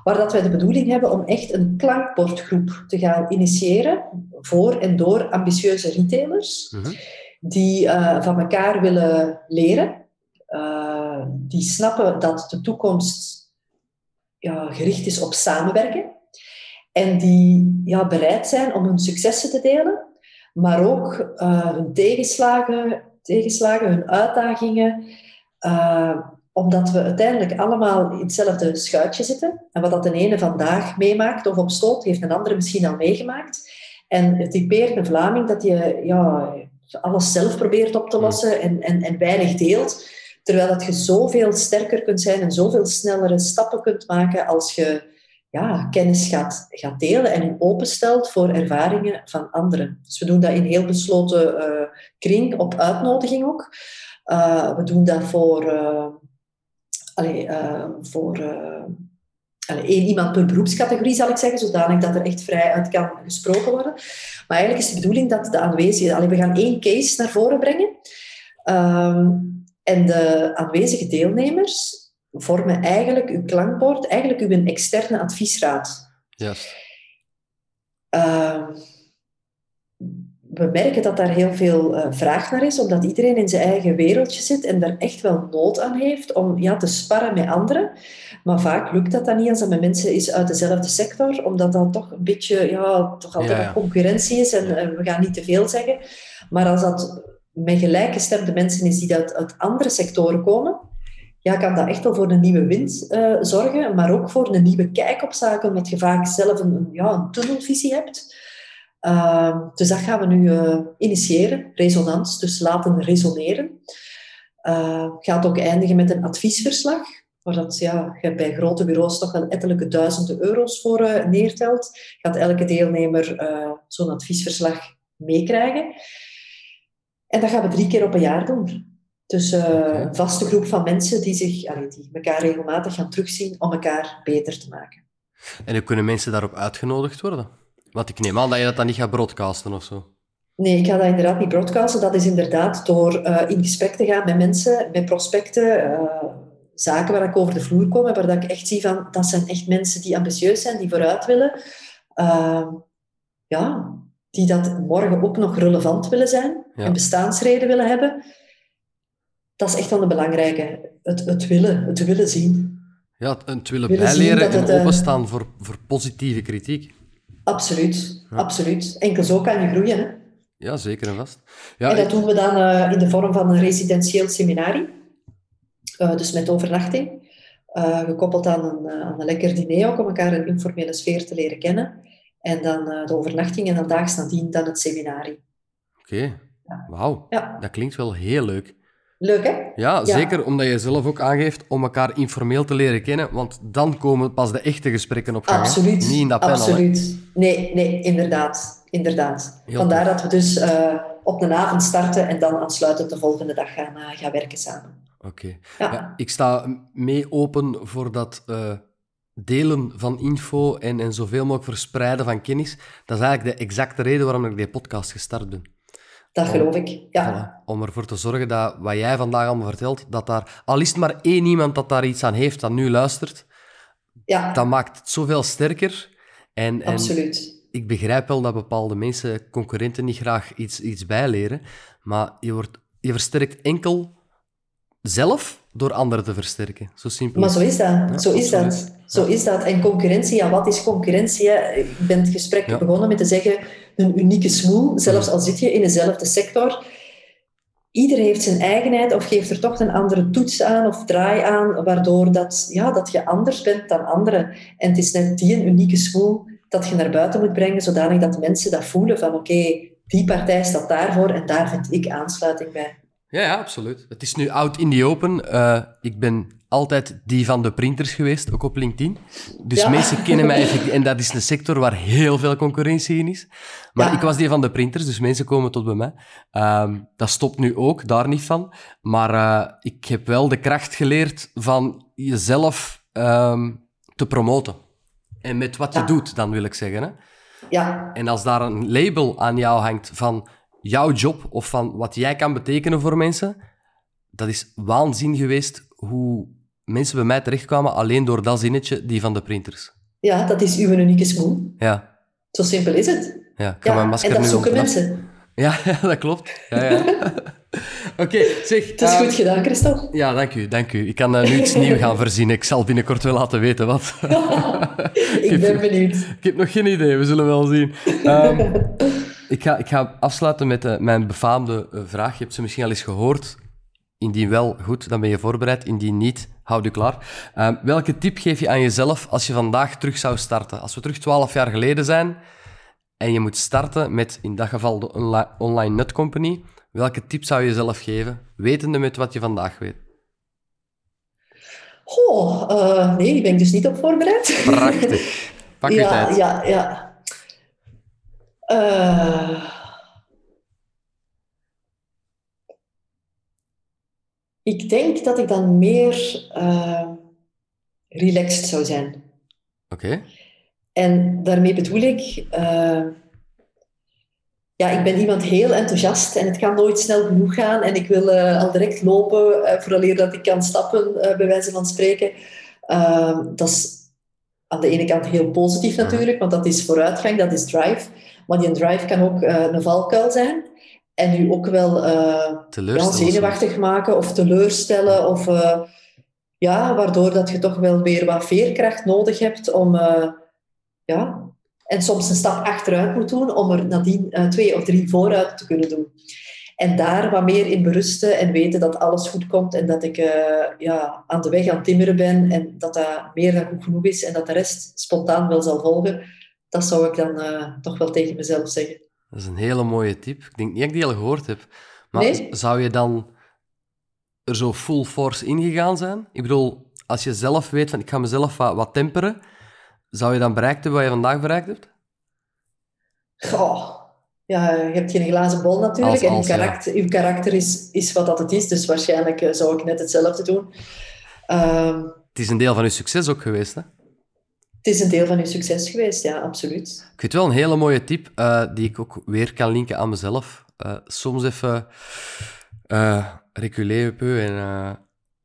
waar dat wij de bedoeling hebben om echt een klankbordgroep te gaan initiëren voor en door ambitieuze retailers mhm. die uh, van elkaar willen leren, uh, die snappen dat de toekomst ja, gericht is op samenwerken en die ja, bereid zijn om hun successen te delen, maar ook uh, hun tegenslagen, tegenslagen, hun uitdagingen omdat we uiteindelijk allemaal in hetzelfde schuitje zitten. En wat dat de ene vandaag meemaakt of opstoot, heeft een andere misschien al meegemaakt. En het typeert een Vlaming dat je ja, alles zelf probeert op te lossen en, en, en weinig deelt. Terwijl dat je zoveel sterker kunt zijn en zoveel snellere stappen kunt maken als je ja, kennis gaat, gaat delen en openstelt voor ervaringen van anderen. Dus we doen dat in heel besloten uh, kring, op uitnodiging ook. Uh, we doen dat voor... Uh, allee, uh, voor uh, allee, één iemand per beroepscategorie, zal ik zeggen, zodanig dat er echt vrij uit kan gesproken worden. Maar eigenlijk is de bedoeling dat de aanwezigen... Allee, we gaan één case naar voren brengen. Um, en de aanwezige deelnemers vormen eigenlijk uw klankbord, eigenlijk uw externe adviesraad. Yes. Uh, we merken dat daar heel veel uh, vraag naar is, omdat iedereen in zijn eigen wereldje zit en daar echt wel nood aan heeft om ja, te sparren met anderen. Maar vaak lukt dat dan niet als dat met mensen is uit dezelfde sector, omdat dat toch een beetje, ja, toch altijd ja, ja. concurrentie is en uh, we gaan niet te veel zeggen. Maar als dat met gelijkgestemde mensen is die dat uit andere sectoren komen, ja, kan dat echt wel voor een nieuwe wind uh, zorgen, maar ook voor een nieuwe kijk op zaken, omdat je vaak zelf een, ja, een tunnelvisie hebt. Uh, dus dat gaan we nu uh, initiëren, resonans, dus laten resoneren. Uh, gaat ook eindigen met een adviesverslag, waar dat, ja, je bij grote bureaus toch wel ettelijke duizenden euro's voor uh, neertelt. Gaat elke deelnemer zo'n adviesverslag meekrijgen. En dat gaan we drie keer op een jaar doen. Dus een vaste groep van mensen die, zich, allee, die elkaar regelmatig gaan terugzien om elkaar beter te maken. En hoe kunnen mensen daarop uitgenodigd worden? Want ik neem aan dat je dat dan niet gaat broadcasten of zo. Nee, ik ga dat inderdaad niet broadcasten. Dat is inderdaad door uh, in gesprek te gaan met mensen, met prospecten, uh, zaken waar ik over de vloer kom en waar dat ik echt zie van, dat zijn echt mensen die ambitieus zijn, die vooruit willen. Uh, ja, die dat morgen ook nog relevant willen zijn ja. en bestaansreden willen hebben. Dat is echt wel een belangrijke. Het, het willen, het willen zien. Ja, het willen, willen bijleren en eh, openstaan voor, voor positieve kritiek. Absoluut, absoluut. Enkel zo kan je groeien. Hè? Ja, zeker en vast. Ja, en dat doen we dan uh, in de vorm van een residentieel seminarie. Uh, dus met overnachting. Uh, gekoppeld aan een, aan een lekker diner ook, om elkaar een informele sfeer te leren kennen. En dan de overnachting en dan daags nadien dan het seminarie. Oké, okay. ja. wauw. Ja. Dat klinkt wel heel leuk. Leuk, hè? Ja, zeker omdat je zelf ook aangeeft om elkaar informeel te leren kennen, want dan komen pas de echte gesprekken op gang. Absoluut. Niet in dat panel. Absoluut. Nee, nee, inderdaad. inderdaad. Vandaar dat we dus uh, op een avond starten en dan aansluitend de volgende dag gaan, uh, gaan werken samen. Oké. Ja. ja. ik sta mee open voor dat uh, delen van info en, en zoveel mogelijk verspreiden van kennis. Dat is eigenlijk de exacte reden waarom ik deze podcast gestart ben. Dat geloof ik, ja. Voilà, om ervoor te zorgen dat wat jij vandaag allemaal vertelt, dat daar, al is het maar één iemand dat daar iets aan heeft, dat nu luistert, ja. dat maakt het zoveel sterker. En, Absoluut. En ik begrijp wel dat bepaalde mensen, concurrenten, niet graag iets, iets bijleren, maar je, wordt, je versterkt enkel zelf door anderen te versterken. Zo simpel. Maar zo is dat. zo is dat. Zo is dat. En concurrentie, ja, wat is concurrentie? Ik ben het gesprek begonnen met te zeggen, een unieke smoel, zelfs al zit je in dezelfde sector. Ieder heeft zijn eigenheid of geeft er toch een andere toets aan of draai aan, waardoor dat, ja, dat je anders bent dan anderen. En het is net die een unieke smoel dat je naar buiten moet brengen, zodanig dat mensen dat voelen van oké, die partij staat daarvoor en daar vind ik aansluiting bij. Ja, ja, absoluut. Het is nu out in the open. Uh, ik ben altijd die van de printers geweest, ook op LinkedIn. Dus mensen kennen mij en dat is een sector waar heel veel concurrentie in is. Maar ik was die van de printers, dus mensen komen tot bij mij. Um, dat stopt nu ook, daar niet van. Maar uh, ik heb wel de kracht geleerd van jezelf um, te promoten. En met wat je doet, dan wil ik zeggen. Hè? Ja. En als daar een label aan jou hangt van jouw job of van wat jij kan betekenen voor mensen, dat is waanzin geweest hoe mensen bij mij terechtkwamen alleen door dat zinnetje, die van de printers. Ja, dat is uw unieke smoel. Ja. Zo simpel is het. Ja, kan mijn masker en dat zoeken mensen. Ja, ja, dat klopt. Ja, ja. Oké, zeg... Het is goed ehm, gedaan, Christophe. Ja, dank u, dank u. Ik kan uh, nu iets nieuws gaan voorzien. Ik zal binnenkort wel laten weten wat. ik ben benieuwd. Ik heb nog geen idee, we zullen wel zien. Um, ik, ga, ik ga afsluiten met uh, mijn befaamde vraag. Je hebt ze misschien al eens gehoord. Indien wel, goed, dan ben je voorbereid. Indien niet, houd je klaar. Uh, welke tip geef je aan jezelf als je vandaag terug zou starten? Als we terug twaalf jaar geleden zijn en je moet starten met, in dat geval, de online, online nut company, welke tip zou je jezelf geven, wetende met wat je vandaag weet? Oh, nee, die ben ik dus niet op voorbereid. Prachtig. Pak je ja, tijd. Ja, ja. Uh, ik denk dat ik dan meer uh, relaxed zou zijn. Oké. Okay. En daarmee bedoel ik, uh, ja, ik ben iemand heel enthousiast en het kan nooit snel genoeg gaan en ik wil al direct lopen, uh, vooraleer dat ik kan stappen, bij wijze van spreken. dat is aan de ene kant heel positief natuurlijk, want dat is vooruitgang, dat is drive. Maar die drive kan ook een valkuil zijn. En u ook wel uh, zenuwachtig maken of teleurstellen. Of, uh, ja, waardoor dat je toch wel weer wat veerkracht nodig hebt om... ja, en soms een stap achteruit moet doen om er nadien twee of drie vooruit te kunnen doen. En daar wat meer in berusten en weten dat alles goed komt en dat ik ja, aan de weg aan het timmeren ben en dat dat meer dan goed genoeg is en dat de rest spontaan wel zal volgen dat zou ik dan uh, toch wel tegen mezelf zeggen. Dat is een hele mooie tip. Ik denk niet dat ik die al gehoord heb. Maar zou je dan er zo full force ingegaan zijn? Ik bedoel, als je zelf weet van ik ga mezelf wat, wat temperen, zou je dan bereikt hebben wat je vandaag bereikt hebt? Goh. Ja, je hebt geen glazen bol natuurlijk. en je karakter, ja. karakter is, is wat dat het is. Dus waarschijnlijk uh, zou ik net hetzelfde doen. Um, het is een deel van je succes ook geweest, hè? Het is een deel van je succes geweest, ja, absoluut. Ik weet wel een hele mooie tip uh, die ik ook weer kan linken aan mezelf. Uh, soms even uh, reculer peu en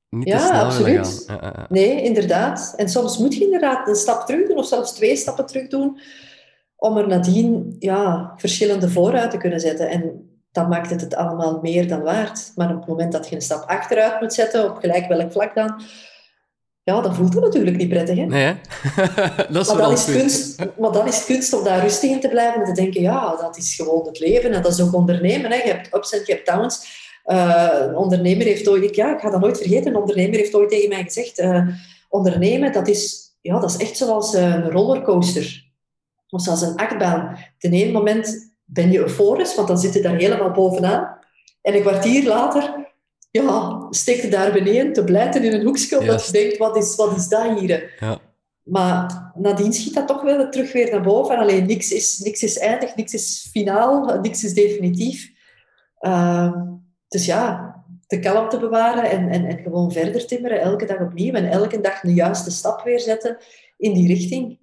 niet ja, te snel absoluut. gaan. Nee, inderdaad. En soms moet je inderdaad een stap terug doen of zelfs twee stappen terug doen om er nadien ja, verschillende vooruit te kunnen zetten. En dan maakt het het allemaal meer dan waard. Maar op het moment dat je een stap achteruit moet zetten, op gelijk welk vlak dan, ja, dan voelt het natuurlijk niet prettig. Hè? Nee, hè? dat is maar, dan is kunst, maar dan is kunst om daar rustig in te blijven en te denken, ja, dat is gewoon het leven en dat is ook ondernemen. Hè? Je hebt ups en je hebt downs. Uh, een ondernemer heeft ooit, ja, ik ga dat nooit vergeten, een ondernemer heeft ooit tegen mij gezegd, uh, ondernemen, dat is, ja, dat is echt zoals een rollercoaster. Of zoals een achtbaan. Ten ene moment ben je euforisch, want dan zit je daar helemaal bovenaan. En een kwartier later ja, steekt daar beneden te blijten in een hoekje, omdat je denkt, wat is, wat is dat hier? Ja. Maar nadien schiet dat toch wel terug weer naar boven. Alleen niks is, niks is eindig, niks is finaal, niks is definitief. Uh, dus ja, de kalmte bewaren en, en, en gewoon verder timmeren, elke dag opnieuw. En elke dag de juiste stap weer zetten in die richting.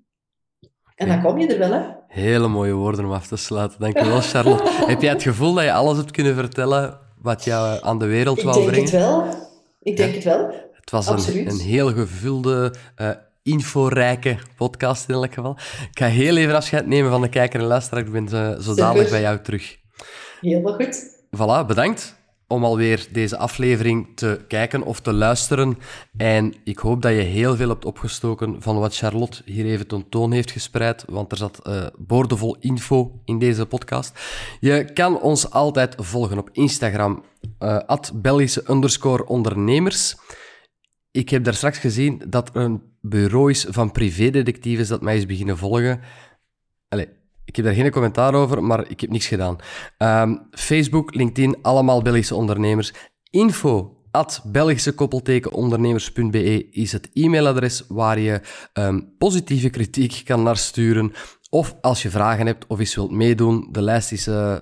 En dan kom je er wel, hè? Hele mooie woorden om af te sluiten. Dankjewel, Charlotte. Heb jij het gevoel dat je alles hebt kunnen vertellen wat jou aan de wereld ik wou denk brengen? Het wel. Ik denk het wel. Het was een, een heel gevulde, uh, inforijke podcast in elk geval. Ik ga heel even afscheid nemen van de kijker en luisteraar. Ik ben zo, zo dadelijk bij jou terug. Helemaal goed. Voilà, bedankt om alweer deze aflevering te kijken of te luisteren. En ik hoop dat je heel veel hebt opgestoken van wat Charlotte hier even tentoon heeft gespreid, want er zat uh, boordevol info in deze podcast. Je kan ons altijd volgen op Instagram, uh, Belgische underscore ondernemers. Ik heb daar straks gezien dat er een bureau is van privédetectives dat mij is beginnen volgen. Allee, ik heb daar geen commentaar over, maar ik heb niks gedaan. Um, Facebook, LinkedIn, allemaal Belgische ondernemers. Info at belgischekoppeltekenondernemers.be is het e-mailadres waar je um, positieve kritiek kan naar sturen. Of als je vragen hebt of eens wilt meedoen, de lijst is uh,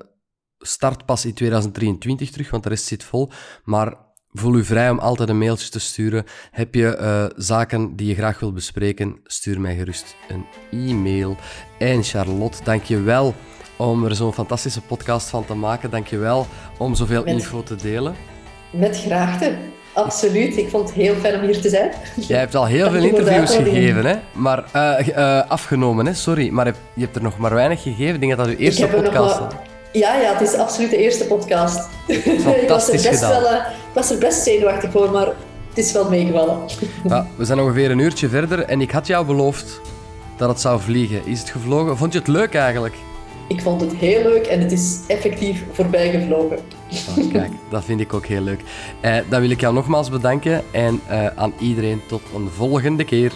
start pas in 2023 terug, want de rest zit vol. Maar Voel u vrij om altijd een mailtje te sturen. Heb je uh, zaken die je graag wilt bespreken, stuur mij gerust een e-mail. En Charlotte, dank je wel om er zo'n fantastische podcast van te maken. Dank je wel om zoveel Met- info te delen. Met graagte. Absoluut. Ik vond het heel fijn om hier te zijn. Jij hebt al heel veel interviews gegeven, hè? Maar, eh, eh, afgenomen, hè? Sorry, maar je hebt er nog maar weinig gegeven. Ik denk dat dat uw eerste er podcast was. Ja, ja, het is absoluut de eerste podcast. ik, was er Fantastisch best gedaan. wel, eh, ik was er best zenuwachtig voor, maar het is wel meegevallen. Ja, we zijn ongeveer een uurtje verder en ik had jou beloofd dat het zou vliegen. Is het gevlogen? Vond je het leuk eigenlijk? Ik vond het heel leuk en het is effectief voorbij gevlogen. Ah, kijk, dat vind ik ook heel leuk. Eh, dan wil ik jou nogmaals bedanken en eh, aan iedereen tot een volgende keer.